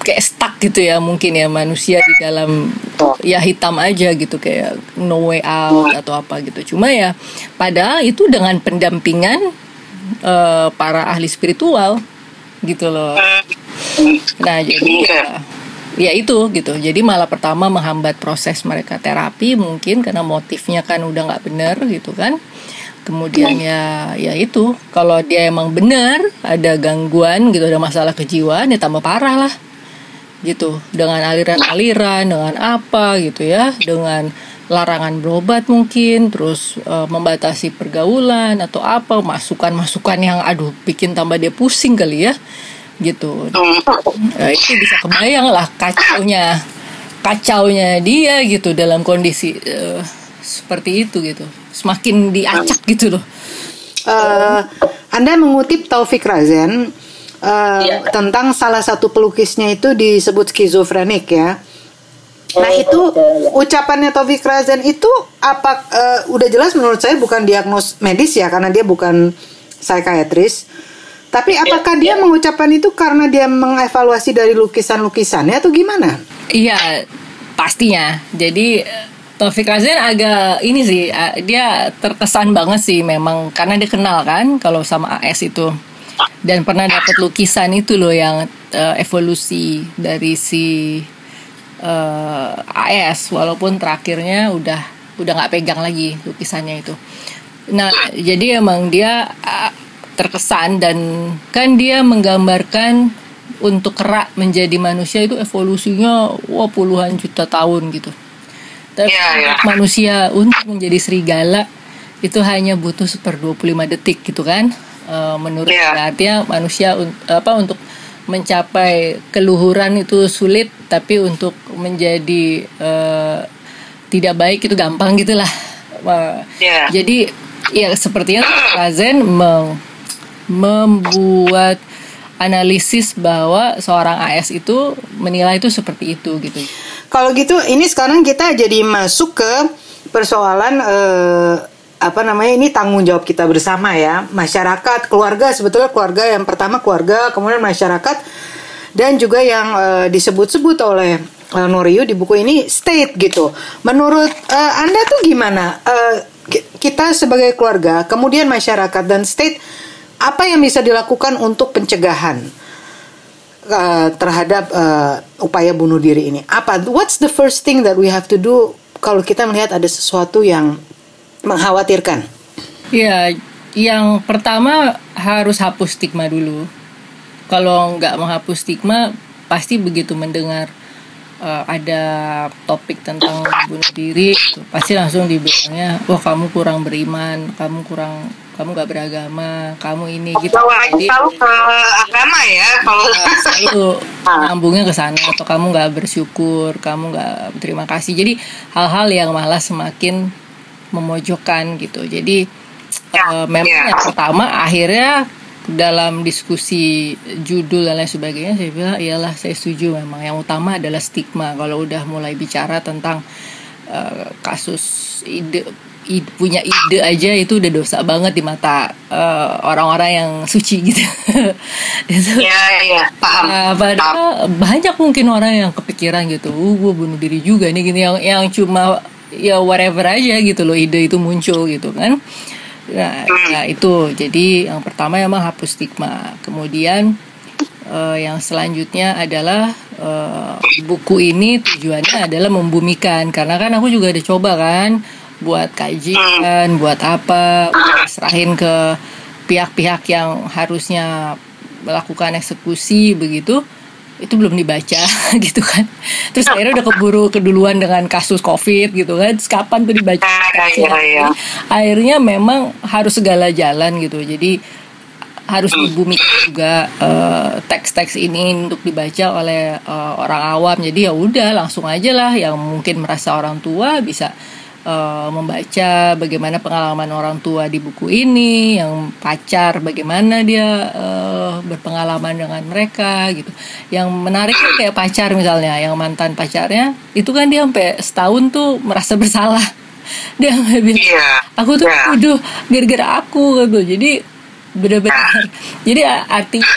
kayak stuck gitu ya mungkin ya manusia di dalam ya hitam aja gitu. Kayak no way out atau apa gitu. Cuma ya padahal itu dengan pendampingan uh, para ahli spiritual gitu loh. Nah jadi ya ya itu gitu. Jadi malah pertama menghambat proses mereka terapi mungkin karena motifnya kan udah nggak benar gitu kan. Kemudian ya ya itu kalau dia emang benar ada gangguan gitu ada masalah kejiwaan ya tambah parah lah. Gitu. Dengan aliran-aliran dengan apa gitu ya dengan larangan berobat mungkin terus uh, membatasi pergaulan atau apa masukan-masukan yang aduh bikin tambah dia pusing kali ya gitu. Nah, itu bisa kebayang lah kacaunya kacaunya dia gitu dalam kondisi uh, seperti itu gitu. Semakin diacak gitu loh. Uh, anda mengutip Taufik Razen uh, ya. tentang salah satu pelukisnya itu disebut skizofrenik ya Nah oh, itu ucapannya Taufik Razen itu apa uh, udah jelas menurut saya bukan diagnos medis ya karena dia bukan psikiatris tapi iya, apakah dia iya. mengucapkan itu karena dia mengevaluasi dari lukisan-lukisannya atau gimana? Iya, pastinya. Jadi Taufik Razan agak ini sih dia terkesan banget sih memang karena dia kenal kan kalau sama AS itu dan pernah dapat lukisan itu loh yang uh, evolusi dari si uh, eh, AS walaupun terakhirnya udah udah nggak pegang lagi lukisannya itu. Nah jadi emang dia uh, terkesan dan kan dia menggambarkan untuk kerak menjadi manusia itu evolusinya wah puluhan juta tahun gitu. Tapi yeah, yeah. manusia untuk menjadi serigala itu hanya butuh seper 25 detik gitu kan. E, menurut yeah. artinya manusia apa untuk mencapai keluhuran itu sulit tapi untuk menjadi e, tidak baik itu gampang gitulah. Uh, Yeah. Jadi ya sepertinya Razen mem- membuat analisis bahwa seorang AS itu menilai itu seperti itu gitu. Kalau gitu ini sekarang kita jadi masuk ke persoalan eh, apa namanya ini tanggung jawab kita bersama ya masyarakat keluarga sebetulnya keluarga yang pertama keluarga kemudian masyarakat dan juga yang eh, disebut-sebut oleh eh, Noriyu di buku ini state gitu. Menurut eh, anda tuh gimana ki- kita sebagai keluarga kemudian masyarakat dan state apa yang bisa dilakukan untuk pencegahan? uh, terhadap uh, upaya bunuh diri ini? Apa? What's the first thing that we have to do kalau kita melihat ada sesuatu yang mengkhawatirkan? Ya, yang pertama harus hapus stigma dulu. Kalau nggak menghapus stigma, pasti begitu mendengar uh, ada topik tentang bunuh diri, gitu, pasti langsung dibilangnya, wah kamu kurang beriman, kamu kurang, kamu nggak beragama, kamu ini gitu. Bawa aja Jadi selalu ke agama ya kalau uh, selalu nyambungnya ke sana atau kamu nggak bersyukur, kamu nggak berterima kasih. Jadi hal-hal yang malah semakin memojokkan gitu. Jadi Ya, uh, memang ya. yang pertama akhirnya dalam diskusi judul dan lain sebagainya saya bilang iyalah saya setuju. Memang yang utama adalah stigma. Kalau udah mulai bicara tentang uh, kasus ide, ide punya ide aja itu udah dosa banget di mata uh, orang-orang yang suci gitu. Itu ya ya. Paham. Nah, padahal banyak mungkin orang yang kepikiran gitu, uh, gue bunuh diri juga nih gini yang yang cuma ya whatever aja gitu loh ide itu muncul gitu kan. Nah, ya itu jadi yang pertama emang hapus stigma. Kemudian eh, yang selanjutnya adalah eh, buku ini tujuannya adalah membumikan karena kan aku juga udah coba kan buat kajian, buat apa, serahin ke pihak-pihak yang harusnya melakukan eksekusi begitu itu belum dibaca gitu kan. Terus akhirnya udah keburu keduluan dengan kasus covid gitu kan. Terus kapan tuh dibaca? Iya, iya. akhirnya memang harus segala jalan gitu. Jadi harus dibumikan juga eh, teks-teks ini untuk dibaca oleh eh, orang awam. Jadi ya udah langsung aja lah. Yang mungkin merasa orang tua bisa eh, membaca bagaimana pengalaman orang tua di buku ini yang pacar bagaimana dia eh, berpengalaman dengan mereka gitu. Yang menarik tuh kayak pacar misalnya yang mantan pacarnya itu kan dia sampai setahun tuh merasa bersalah. Dia bilang Iya. aku tuh Iya. udah gara-gara aku gitu. Jadi benar-benar. Jadi a- artinya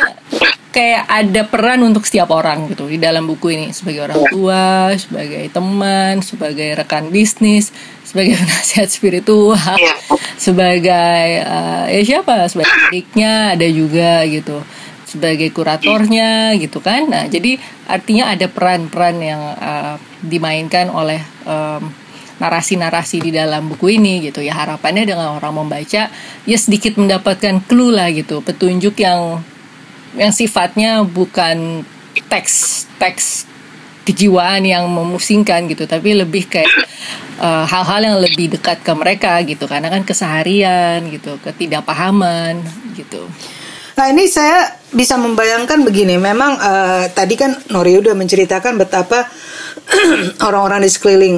kayak ada peran untuk setiap orang gitu di dalam buku ini. Sebagai orang tua sebagai teman sebagai rekan bisnis sebagai penasihat spiritual Iya. sebagai eh, ya siapa? Sebagai adiknya ada juga gitu. Sebagai kuratornya gitu kan. Nah jadi artinya ada peran-peran yang eh, dimainkan oleh em, narasi-narasi di dalam buku ini gitu ya. Harapannya dengan orang membaca ya sedikit mendapatkan clue lah gitu. Petunjuk yang yang sifatnya bukan teks teks kejiwaan yang memusingkan gitu tapi lebih kayak eh, hal-hal yang lebih dekat ke mereka gitu. Karena kan keseharian gitu ketidakpahaman gitu. Nah ini saya bisa membayangkan begini, memang eh, tadi kan Nori udah menceritakan betapa orang-orang di sekeliling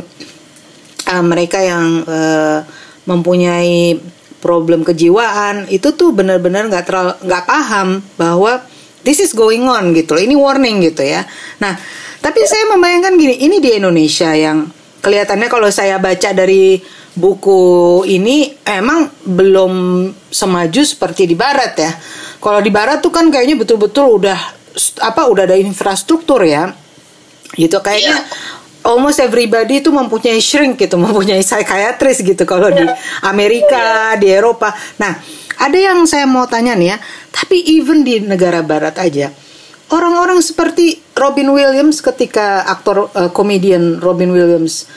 eh, mereka yang eh, mempunyai problem kejiwaan itu tuh benar-benar nggak terlalu nggak paham bahwa this is going on gitu loh, ini warning gitu ya. Nah tapi saya membayangkan gini, ini di Indonesia yang kelihatannya kalau saya baca dari buku ini emang belum semaju seperti di barat ya. Kalau di barat tuh kan kayaknya betul-betul udah apa udah ada infrastruktur ya. Gitu kayaknya almost everybody itu mempunyai shrink gitu, mempunyai psychiatrist gitu kalau di Amerika, di Eropa. Nah, ada yang saya mau tanya nih ya, tapi even di negara barat aja orang-orang seperti Robin Williams ketika aktor eh, komedian Robin Williams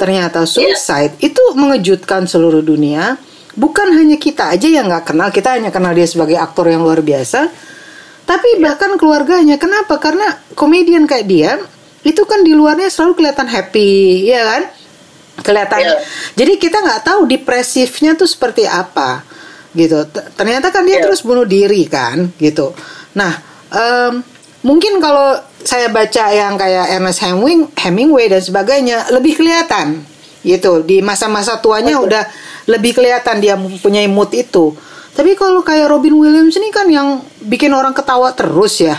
ternyata suicide itu mengejutkan seluruh dunia. Bukan hanya kita aja yang nggak kenal kita hanya kenal dia sebagai aktor yang luar biasa tapi bahkan keluarganya. Kenapa? Karena komedian kayak dia itu kan di luarnya selalu kelihatan happy ya kan? Kelihatan. Iya. jadi kita nggak tahu depresifnya tuh seperti apa gitu. Ternyata kan dia Iya. terus bunuh diri kan gitu. Nah em, mungkin kalau saya baca yang kayak Ernest Hemingway, Hemingway dan sebagainya lebih kelihatan gitu. Di masa-masa tuanya udah lebih kelihatan dia mempunyai mood itu. Tapi kalau kayak Robin Williams ini kan yang bikin orang ketawa terus ya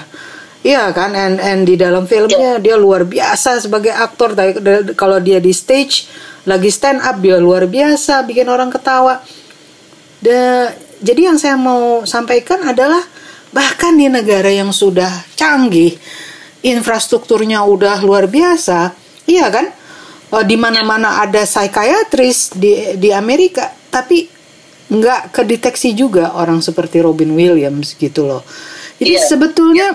Iya kan, and, and di dalam filmnya dia luar biasa sebagai aktor. Kalau dia di stage lagi stand up dia luar biasa, bikin orang ketawa. Da- jadi yang saya mau sampaikan adalah bahkan di negara yang sudah canggih, infrastrukturnya udah luar biasa, iya kan? Eh, di mana-mana ada psikiatris di di Amerika, tapi nggak kedeteksi juga orang seperti Robin Williams gitu loh. Jadi Iya. sebetulnya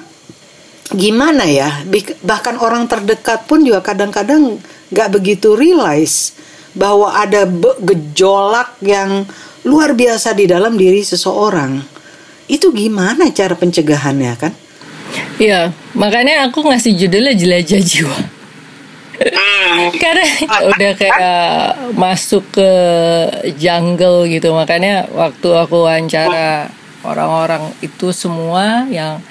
gimana ya? Bahkan orang terdekat pun juga kadang-kadang nggak begitu realize bahwa ada gejolak yang luar biasa di dalam diri seseorang. Itu gimana cara pencegahannya kan? Iya, makanya aku ngasih judulnya jelajah jiwa. Karena udah kayak masuk ke jungle gitu. Makanya waktu aku wawancara orang-orang itu semua yang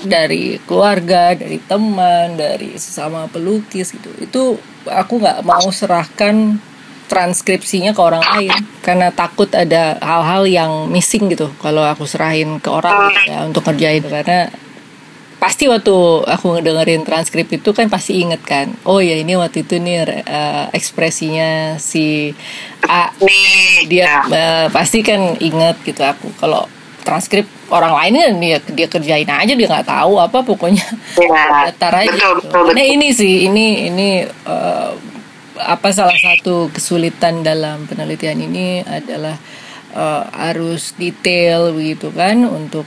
dari keluarga, dari teman, dari sesama pelukis gitu. Itu aku nggak mau serahkan transkripsinya ke orang lain karena takut ada hal-hal yang missing gitu kalau aku serahin ke orang ya untuk ngerjain. Karena pasti waktu aku ngedengerin transkrip itu kan pasti inget kan oh ya ini waktu itu nih eh, ekspresinya si A. Dia eh, pasti kan inget gitu aku. Kalau transkrip orang lain kan dia dia kerjain aja dia nggak tahu apa pokoknya Ya, datar aja betul, gitu. betul, Nah ini sih ini ini eh, apa salah satu kesulitan dalam penelitian ini adalah eh, harus detail begitu kan untuk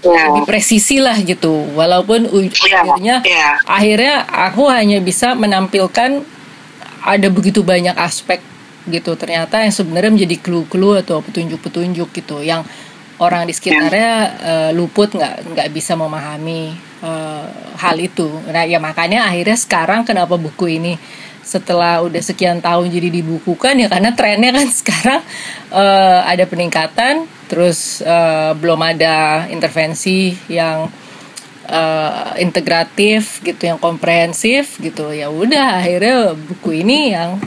Ya. lebih presisi lah gitu walaupun u- Iya, akhirnya iya. akhirnya aku hanya bisa menampilkan ada begitu banyak aspek gitu ternyata yang sebenarnya menjadi clue-clue atau petunjuk-petunjuk gitu yang orang di sekitarnya eh, luput nggak nggak bisa memahami eh, hal itu. Nah ya makanya akhirnya sekarang kenapa buku ini setelah udah sekian tahun jadi dibukukan ya karena trennya kan sekarang eh, ada peningkatan terus eh, belum ada intervensi yang eh, integratif gitu yang komprehensif gitu. Ya udah akhirnya buku ini yang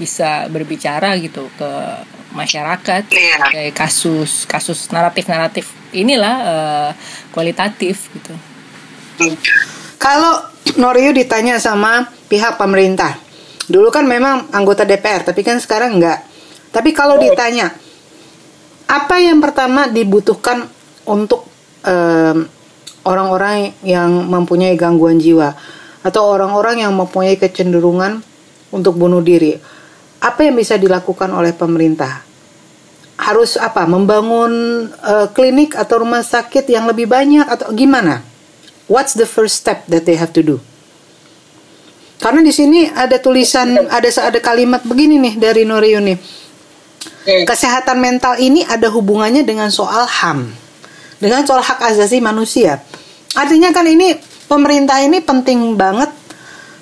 bisa berbicara gitu ke masyarakat Iya. kayak kasus kasus naratif naratif inilah eh, kualitatif gitu Kalau Norio ditanya sama pihak pemerintah, dulu kan memang anggota DPR, tapi kan sekarang enggak. Tapi kalau ditanya, apa yang pertama dibutuhkan untuk em, orang-orang yang mempunyai gangguan jiwa atau orang-orang yang mempunyai kecenderungan untuk bunuh diri? Apa yang bisa dilakukan oleh pemerintah? Harus apa? Membangun eh, klinik atau rumah sakit yang lebih banyak atau gimana? What's the first step that they have to do? Karena di sini ada tulisan, ada ada kalimat begini nih dari Norio nih. Kesehatan mental ini ada hubungannya dengan soal HAM, dengan soal hak asasi manusia. Artinya kan ini pemerintah ini penting banget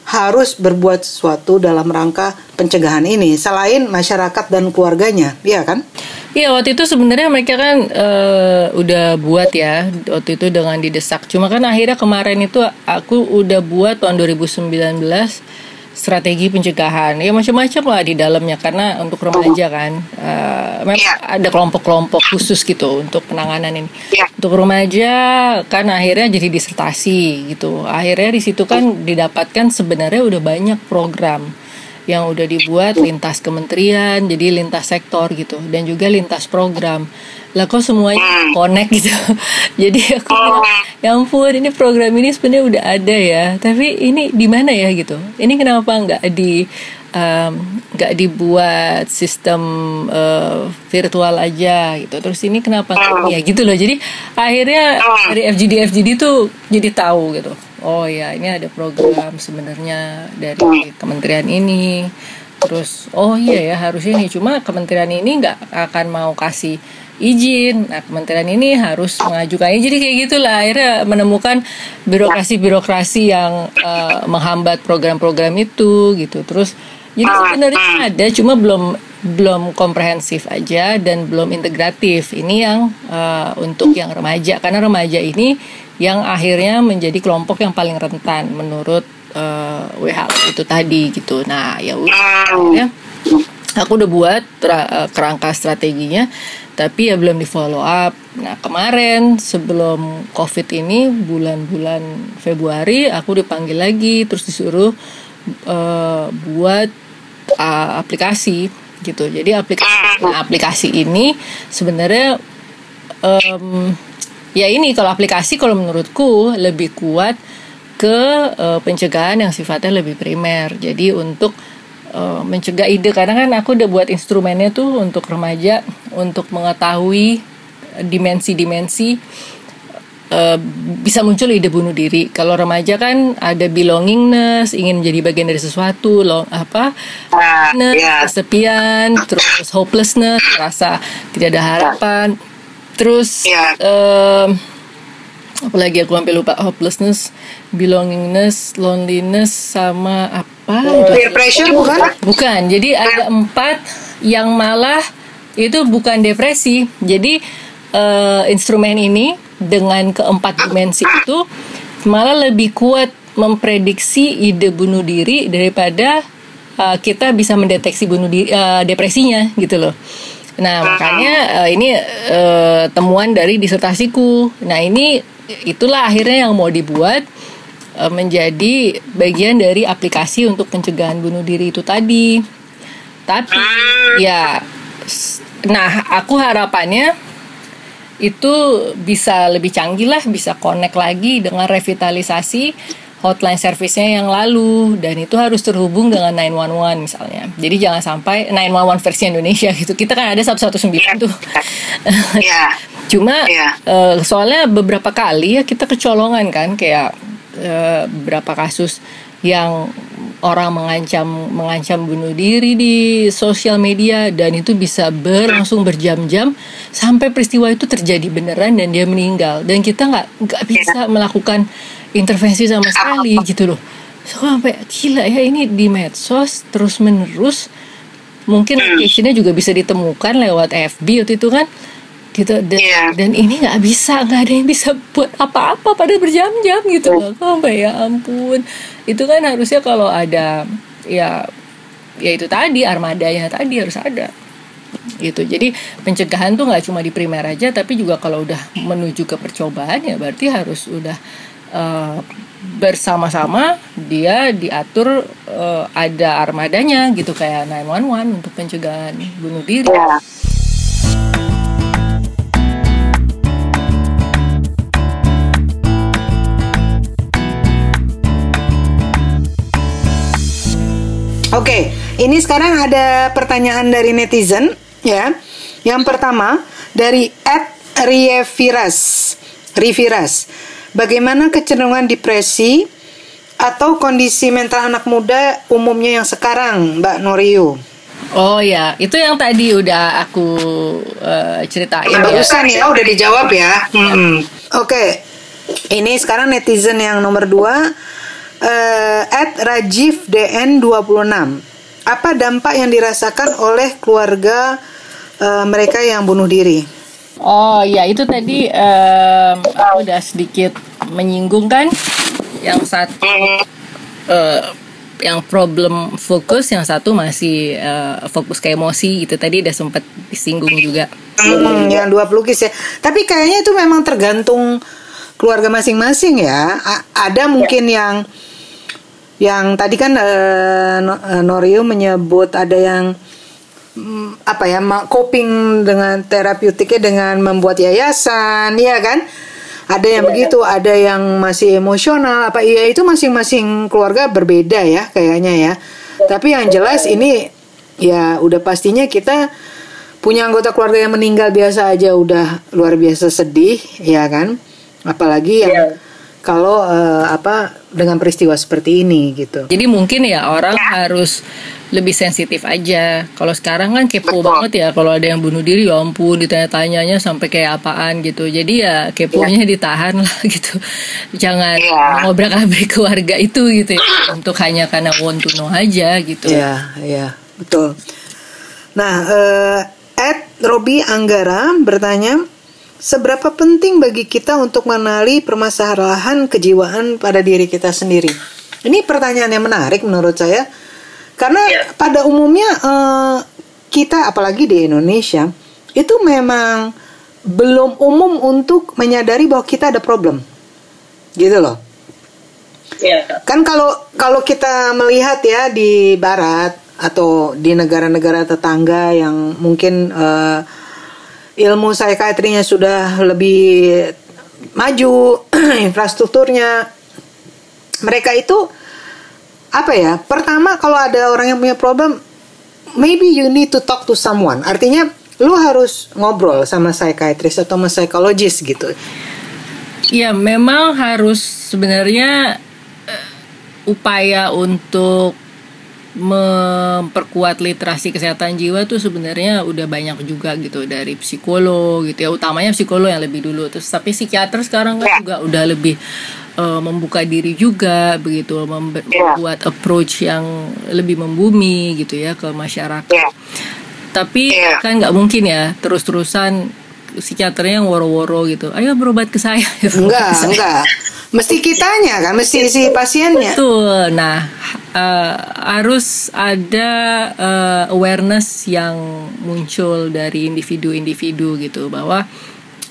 harus berbuat sesuatu dalam rangka pencegahan ini selain masyarakat dan keluarganya, iya kan? Iya waktu itu sebenarnya mereka kan eh, udah buat ya waktu itu dengan didesak. Cuma kan akhirnya kemarin itu aku udah buat tahun 2019 strategi pencegahan. Ya macam-macam lah di dalamnya karena untuk remaja kan eh, memang Iya. ada kelompok-kelompok khusus gitu untuk penanganan ini. Iya. Untuk remaja kan akhirnya jadi disertasi gitu. Akhirnya di situ kan didapatkan sebenarnya udah banyak program yang udah dibuat lintas kementerian jadi lintas sektor gitu dan juga lintas program lah kok semuanya connect gitu? Jadi aku bilang, ya ampun ini program ini sebenarnya udah ada ya tapi ini di mana ya? Gitu. Ini kenapa nggak di nggak dibuat sistem eh, virtual aja? Gitu. Terus ini kenapa nggak- ya gitu loh. Jadi akhirnya dari FGD FGD tuh jadi tahu gitu. Oh ya ini ada program sebenarnya dari kementerian ini. Terus oh iya ya harus ini cuma kementerian ini nggak akan mau kasih izin. Nah kementerian ini harus mengajukan jadi kayak gitulah akhirnya menemukan birokrasi-birokrasi yang eh, menghambat program-program itu gitu. Terus jadi sebenarnya ada cuma belum belum komprehensif aja dan belum integratif. Ini yang eh, untuk yang remaja. Karena remaja ini yang akhirnya menjadi kelompok yang paling rentan menurut eh, WHO itu tadi gitu. Nah ya udah Hmm. ya aku udah buat tra- kerangka strateginya tapi ya belum di follow up nah kemarin sebelum covid ini bulan-bulan Februari aku dipanggil lagi terus disuruh eh, buat uh, aplikasi gitu jadi aplikasi nah, aplikasi ini sebenarnya em, ya ini kalau aplikasi kalau menurutku lebih kuat ke eh, pencegahan yang sifatnya lebih primer. Jadi untuk eh, mencegah ide karena kan aku udah buat instrumennya tuh untuk remaja untuk mengetahui dimensi-dimensi eh, bisa muncul ide bunuh diri. Kalau remaja kan ada belongingness, ingin menjadi bagian dari sesuatu, lo, apa, Ah, Nah, ya. kesepian, terus hopelessness, rasa tidak ada harapan, terus Ya. em, apalagi aku sampai lupa hopelessness, belongingness, loneliness, sama apa? Peer pressure bukan? Bukan, jadi ada empat yang malah itu bukan depresi. Jadi eh, instrumen ini dengan keempat dimensi itu malah lebih kuat memprediksi ide bunuh diri daripada eh, kita bisa mendeteksi bunuh diri eh, depresinya gitu loh. Nah makanya eh, ini eh, temuan dari disertasiku. Nah ini itulah akhirnya yang mau dibuat menjadi bagian dari aplikasi untuk pencegahan bunuh diri itu tadi. Tapi ya s- nah aku harapannya itu bisa lebih canggih lah, bisa connect lagi dengan revitalisasi hotline service-nya yang lalu dan itu harus terhubung dengan 911 misalnya. Jadi jangan sampai 911 versi Indonesia gitu. Kita kan ada 119 tuh. Ya. Cuma Iya. eh, soalnya beberapa kali ya kita kecolongan kan kayak eh, beberapa kasus yang orang mengancam mengancam bunuh diri di sosial media dan itu bisa berlangsung berjam-jam sampai peristiwa itu terjadi beneran dan dia meninggal. Dan kita nggak nggak bisa melakukan intervensi sama sekali gitu loh. So, sampai gila ya ini di medsos terus menerus mungkin location-nya juga bisa ditemukan lewat FB waktu itu kan gitu. Dan, Iya. dan ini nggak bisa nggak ada yang bisa buat apa-apa pada berjam-jam gitu loh. Sampai ya ampun. Itu kan harusnya kalau ada ya ya itu tadi armadanya tadi harus ada. Gitu. Jadi pencegahan tuh nggak cuma di primer aja tapi juga kalau udah menuju ke percobaan ya berarti harus udah eh, bersama-sama dia diatur eh, ada armadanya gitu. Kayak 911 untuk pencegahan bunuh diri. Ya. Oke, ini sekarang ada pertanyaan dari netizen ya. Yang pertama dari Ed Rieviras. Riviras. Bagaimana kecenderungan depresi atau kondisi mental anak muda umumnya yang sekarang, Mbak Norio? Oh ya, itu yang tadi udah aku eh, ceritain. Ya, ya. bagusan ya, udah dijawab ya. Hmm. Oke, ini sekarang netizen yang nomor dua, eh, at Rajiv DN 26. Apa dampak yang dirasakan oleh keluarga eh, mereka yang bunuh diri? Oh ya, itu tadi em, aku udah sedikit menyinggung kan, yang satu eh, yang problem fokus, yang satu masih eh, fokus ke emosi gitu. Tadi udah sempet disinggung juga. Hmm, yang dua pelukis ya. Tapi kayaknya itu memang tergantung keluarga masing-masing ya. A- ada mungkin yang yang tadi kan eh, Norio menyebut ada yang mm, apa ya coping dengan terapeutiknya dengan membuat yayasan, ya kan? Ada yang begitu, ada yang masih emosional. Apa iya itu masing-masing keluarga berbeda ya kayaknya ya. Tapi yang jelas ini ya udah pastinya kita punya anggota keluarga yang meninggal biasa aja udah luar biasa sedih, ya kan? Apalagi yang kalau eh, apa dengan peristiwa seperti ini gitu. Jadi mungkin ya orang harus lebih sensitif aja. Kalau sekarang kan kepo banget ya kalau ada yang bunuh diri ya ampun ditanya-tanyanya sampai kayak apaan gitu. Jadi ya keponya ditahan lah gitu. Jangan Iya. ngobrak-abrik keluarga itu gitu ya. Untuk hanya karena want to know aja gitu. Iya, iya, betul. Nah, eh Ed Robi Anggara bertanya, seberapa penting bagi kita untuk mengenali permasalahan kejiwaan pada diri kita sendiri? ini pertanyaan yang menarik menurut saya karena Ya. pada umumnya eh, kita apalagi di Indonesia itu memang belum umum untuk menyadari bahwa kita ada problem gitu loh Ya. kan kalau kalau kita melihat ya di barat atau di negara-negara tetangga yang mungkin eh, ilmu psikiatrinya sudah lebih maju infrastrukturnya. Mereka itu apa ya pertama kalau ada orang yang punya problem maybe you need to talk to someone. Artinya lu harus ngobrol sama psikiatris atau sama psikologis gitu. Ya memang harus sebenarnya eh, upaya untuk memperkuat literasi kesehatan jiwa tuh sebenarnya udah banyak juga gitu dari psikolog gitu ya. Utamanya psikolog yang lebih dulu. Terus tapi psikiater sekarang kan Ya. juga udah lebih eh, membuka diri juga begitu membe- Ya. membuat approach yang lebih membumi gitu ya ke masyarakat. Ya. tapi kan nggak mungkin ya terus-terusan psikiaternya yang woro-woro gitu. Ayo berobat ke saya. Enggak enggak mesti kitanya kan mesti si pasiennya Betul. Nah, eh, harus ada eh, awareness yang muncul dari individu-individu gitu bahwa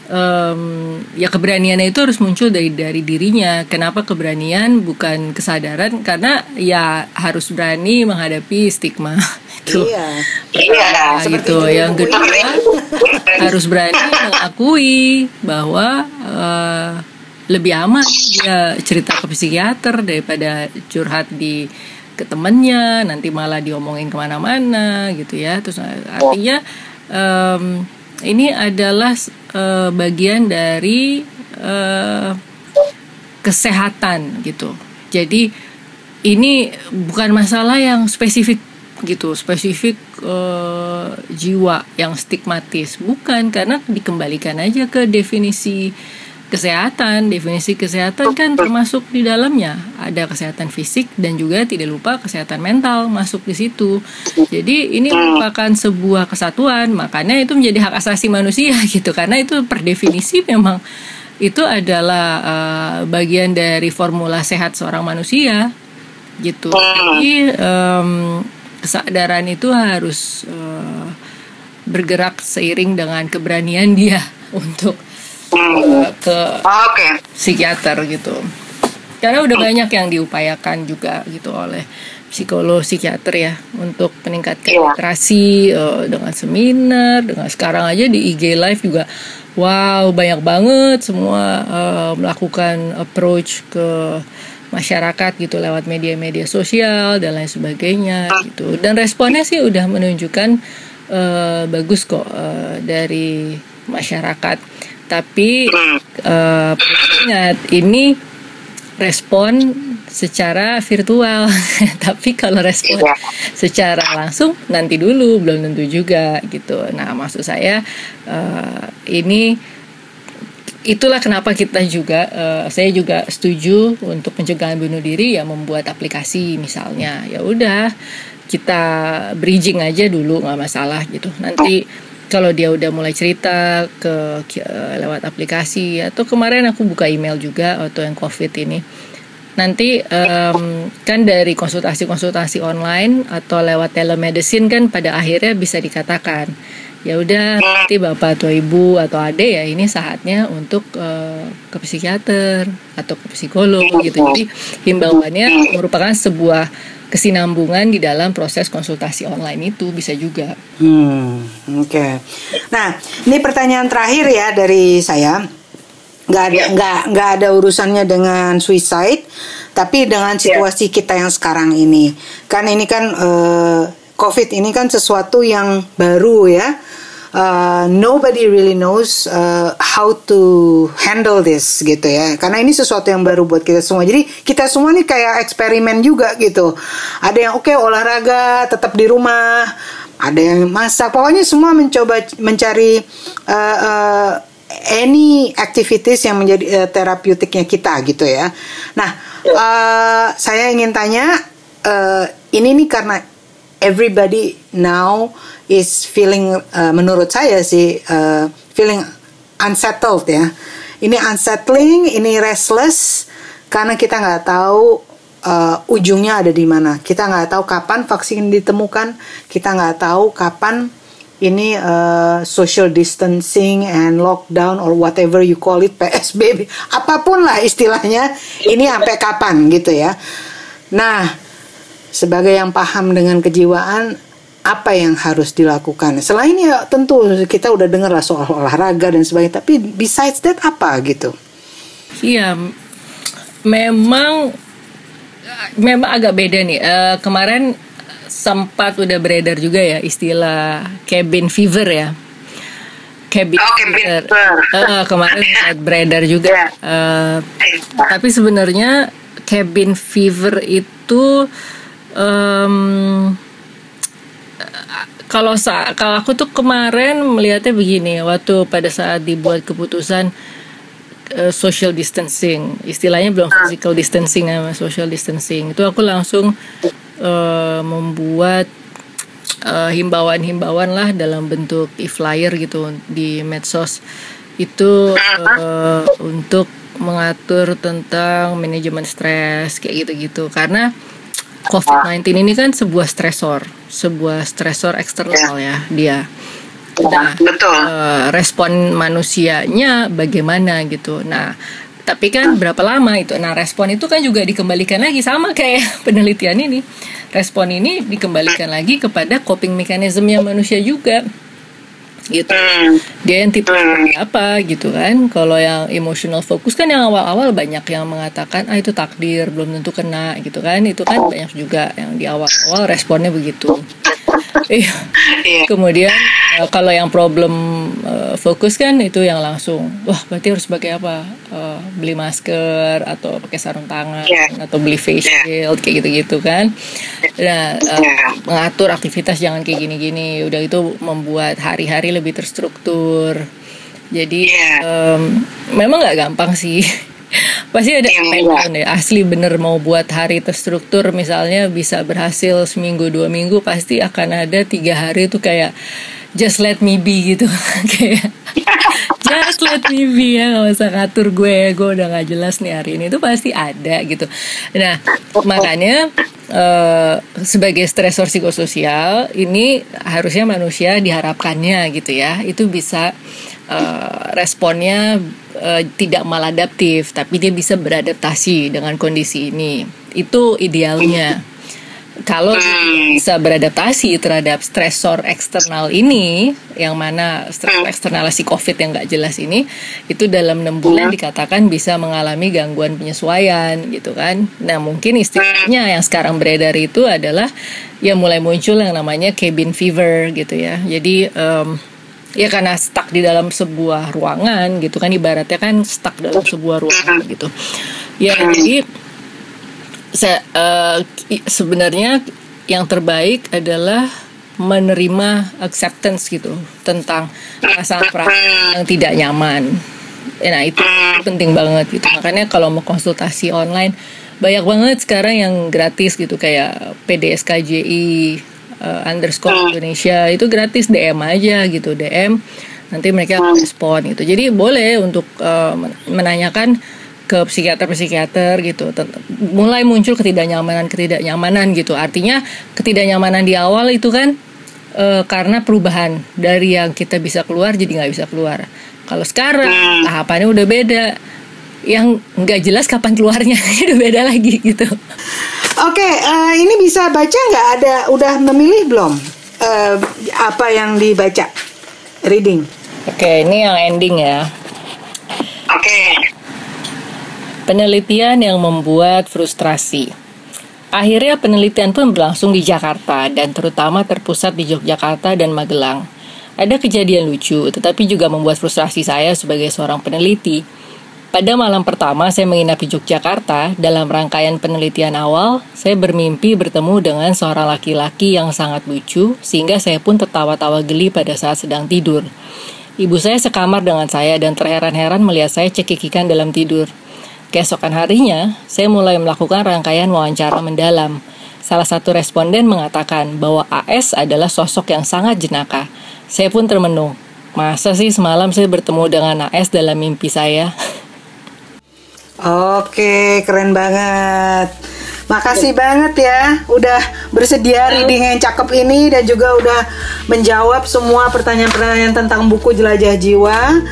em, ya keberaniannya itu harus muncul dari dari dirinya. Kenapa keberanian bukan kesadaran? Karena ya harus berani menghadapi stigma itu. iya Iya. Nah, Seperti gitu. Yang kedua Iya. harus berani mengakui bahwa eh, lebih aman dia cerita ke psikiater daripada curhat di ke temennya nanti malah diomongin ke mana-mana gitu ya. Terus eh, artinya em, ini adalah eh, bagian dari eh, kesehatan gitu. Jadi ini bukan masalah yang spesifik gitu spesifik eh, jiwa yang stigmatis. Bukan karena dikembalikan aja ke definisi kesehatan definisi kesehatan kan termasuk di dalamnya. Ada kesehatan fisik dan juga tidak lupa kesehatan mental masuk di situ. Jadi ini merupakan sebuah kesatuan makanya itu menjadi hak asasi manusia gitu. Karena itu per definisi memang itu adalah eh, bagian dari formula sehat seorang manusia gitu. Jadi em, kesadaran itu harus eh, bergerak seiring dengan keberanian dia untuk eh, ke Oke. psikiater gitu. Karena udah banyak yang diupayakan juga gitu oleh psikolog psikiater ya untuk meningkatkan Iya. literasi eh, dengan seminar dengan sekarang aja di IG live juga wow banyak banget semua eh, melakukan approach ke masyarakat gitu lewat media-media sosial dan lain sebagainya gitu. Dan responnya sih udah menunjukkan eh, bagus kok eh, dari masyarakat tapi perlu ingat ini respon secara virtual. Tapi kalau respon Iya. secara langsung nanti dulu belum tentu juga gitu. Nah maksud saya eh, ini itulah kenapa kita juga eh, saya juga setuju untuk pencegahan bunuh diri ya membuat aplikasi misalnya. Ya udah kita bridging aja dulu nggak masalah gitu. Nanti kalau dia udah mulai cerita ke ke- lewat aplikasi atau kemarin aku buka email juga atau yang covid ini. Nanti em, kan dari konsultasi-konsultasi online atau lewat telemedicine kan pada akhirnya bisa dikatakan ya udah nanti bapak atau ibu atau ade ya ini saatnya untuk eh, ke psikiater atau ke psikolog gitu. Jadi himbauannya merupakan sebuah kesinambungan di dalam proses konsultasi online itu bisa juga Hmm, oke. Nah, ini pertanyaan terakhir ya dari saya. Nggak ada nggak nggak ada urusannya dengan suicide, tapi dengan situasi kita yang sekarang ini. Kan ini kan eh, COVID ini kan sesuatu yang baru ya. Uh, nobody really knows uh, how to handle this gitu ya. Karena ini sesuatu yang baru buat kita semua. Jadi kita semua nih kayak eksperimen juga gitu. Ada yang oke olahraga tetap di rumah. Ada yang masak. Pokoknya semua mencoba mencari uh, uh, any activities yang menjadi uh, terapeutiknya kita gitu ya. Nah uh, saya ingin tanya uh, ini nih karena everybody now is feeling uh, menurut saya sih uh, feeling unsettled ya ini unsettling ini restless karena kita nggak tahu uh, ujungnya ada di mana. Kita nggak tahu kapan vaksin ditemukan, kita nggak tahu kapan ini uh, social distancing and lockdown or whatever you call it PSBB, apa pun lah istilahnya, ini sampai kapan gitu ya. Nah, sebagai yang paham dengan kejiwaan, apa yang harus dilakukan? Selain ya tentu kita udah dengar lah soal olahraga dan sebagainya, tapi besides that apa gitu? Iya, memang memang agak beda nih. Uh, kemarin sempat udah beredar juga ya istilah cabin fever ya. Cabin, oh, cabin fever. Uh, kemarin sempat beredar juga. Uh, tapi sebenarnya cabin fever itu um, kalau kalau aku tuh kemarin melihatnya begini waktu pada saat dibuat keputusan uh, social distancing. Istilahnya belum ah. physical distancing sama social distancing. Itu aku langsung uh, membuat uh, himbauan-himbauan lah dalam bentuk e-flyer gitu di medsos. Itu uh, untuk mengatur tentang manajemen stres kayak gitu-gitu. Karena COVID-19 ini kan sebuah stresor, sebuah stresor eksternal ya dia. Nah, betul. Uh, respon manusianya bagaimana gitu. Nah, tapi kan berapa lama itu? Nah, respon itu kan juga dikembalikan lagi sama kayak penelitian ini. Respon ini dikembalikan lagi kepada coping mekanismenya manusia juga. Gitu. Hmm. Dia yang tipe hmm. apa gitu kan. Kalau yang emotional fokus kan yang awal-awal banyak yang mengatakan ah itu takdir, belum tentu kena gitu kan. Itu kan banyak juga yang di awal-awal responnya begitu. Iya. iya. Kemudian uh, kalau yang problem uh, fokus kan itu yang langsung, wah berarti harus pakai apa? Uh, beli masker atau pakai sarung tangan yeah. atau beli face iya. shield yeah. kayak gitu-gitu kan. Nah, uh, yeah. mengatur aktivitas jangan kayak gini-gini. Udah itu membuat hari-hari lebih terstruktur. Jadi yeah. um, memang nggak gampang sih. Pasti ada yang deh asli bener mau buat hari terstruktur misalnya bisa berhasil seminggu dua minggu pasti akan ada tiga hari itu kayak just let me be gitu. Kayak just let me be ya. Nggak usah ngatur gue gue udah nggak jelas nih hari ini itu pasti ada gitu. Nah makanya uh, sebagai stresor psikososial ini harusnya manusia diharapkannya gitu ya. Itu bisa uh, responnya uh, tidak maladaptif, tapi dia bisa beradaptasi dengan kondisi ini. Itu idealnya. Kalau bisa beradaptasi terhadap stresor eksternal ini, yang mana stresor eksternal si COVID yang nggak jelas ini, itu dalam enam bulan dikatakan bisa mengalami gangguan penyesuaian, gitu kan? Nah mungkin istilahnya yang sekarang beredar itu adalah ya mulai muncul yang namanya cabin fever, gitu ya. Jadi um, ya karena stuck di dalam sebuah ruangan gitu kan ibaratnya kan stuck dalam sebuah ruangan gitu. Ya jadi saya uh, sebenarnya yang terbaik adalah menerima acceptance gitu tentang perasaan-perasaan yang tidak nyaman. Nah itu penting banget gitu. Makanya kalau mau konsultasi online banyak banget sekarang yang gratis gitu kayak PDSKJI uh, underscore hmm. Indonesia itu gratis DM aja gitu DM nanti mereka akan hmm. respon gitu jadi boleh untuk uh, menanyakan ke psikiater-psikiater gitu mulai muncul ketidaknyamanan ketidaknyamanan gitu artinya ketidaknyamanan di awal itu kan uh, karena perubahan dari yang kita bisa keluar jadi nggak bisa keluar kalau sekarang hmm. tahapannya udah beda yang nggak jelas kapan keluarnya udah beda lagi gitu Oke, okay, uh, eh, ini bisa baca nggak? Ada udah memilih belum? Uh, apa yang dibaca? Reading. Oke, okay, ini yang ending ya. Oke. Okay. Penelitian yang membuat frustrasi. Akhirnya penelitian pun berlangsung di Jakarta dan terutama terpusat di Yogyakarta dan Magelang. Ada kejadian lucu, tetapi juga membuat frustrasi saya sebagai seorang peneliti pada malam pertama saya menginap di Yogyakarta, dalam rangkaian penelitian awal, saya bermimpi bertemu dengan seorang laki-laki yang sangat lucu, sehingga saya pun tertawa-tawa geli pada saat sedang tidur. Ibu saya sekamar dengan saya dan terheran-heran melihat saya cekikikan dalam tidur. Keesokan harinya, saya mulai melakukan rangkaian wawancara mendalam. Salah satu responden mengatakan bahwa AS adalah sosok yang sangat jenaka. Saya pun termenung. Masa sih semalam saya bertemu dengan AS dalam mimpi saya? Oke, keren banget. makasih banget ya udah bersedia reading yang cakep ini dan juga udah menjawab semua pertanyaan-pertanyaan tentang buku Jelajah Jiwa.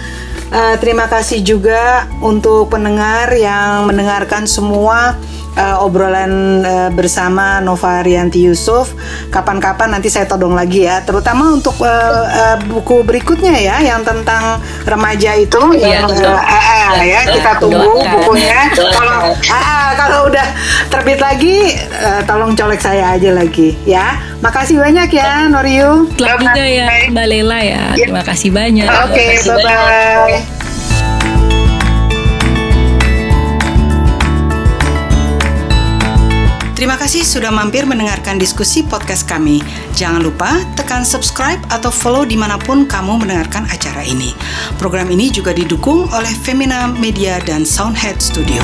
Uh, terima kasih juga untuk pendengar yang mendengarkan semua uh, obrolan uh, bersama Nova Rianti Yusuf. Kapan-kapan nanti saya todong lagi ya, terutama untuk uh, uh, buku berikutnya ya, yang tentang remaja itu. Iya, yang, uh, uh, uh, ya kita tunggu Doakan. bukunya. Kalau uh, kalau udah terbit lagi, uh, tolong colek saya aja lagi ya. Makasih banyak ya, Noriu. Selamat juga ya Mbak Lela ya. Terima kasih banyak. Oke, kasih bye bye. Terima kasih sudah mampir mendengarkan diskusi podcast kami. Jangan lupa tekan subscribe atau follow di mana pun kamu mendengarkan acara ini. Program ini juga didukung oleh Femina Media dan Soundhead Studio.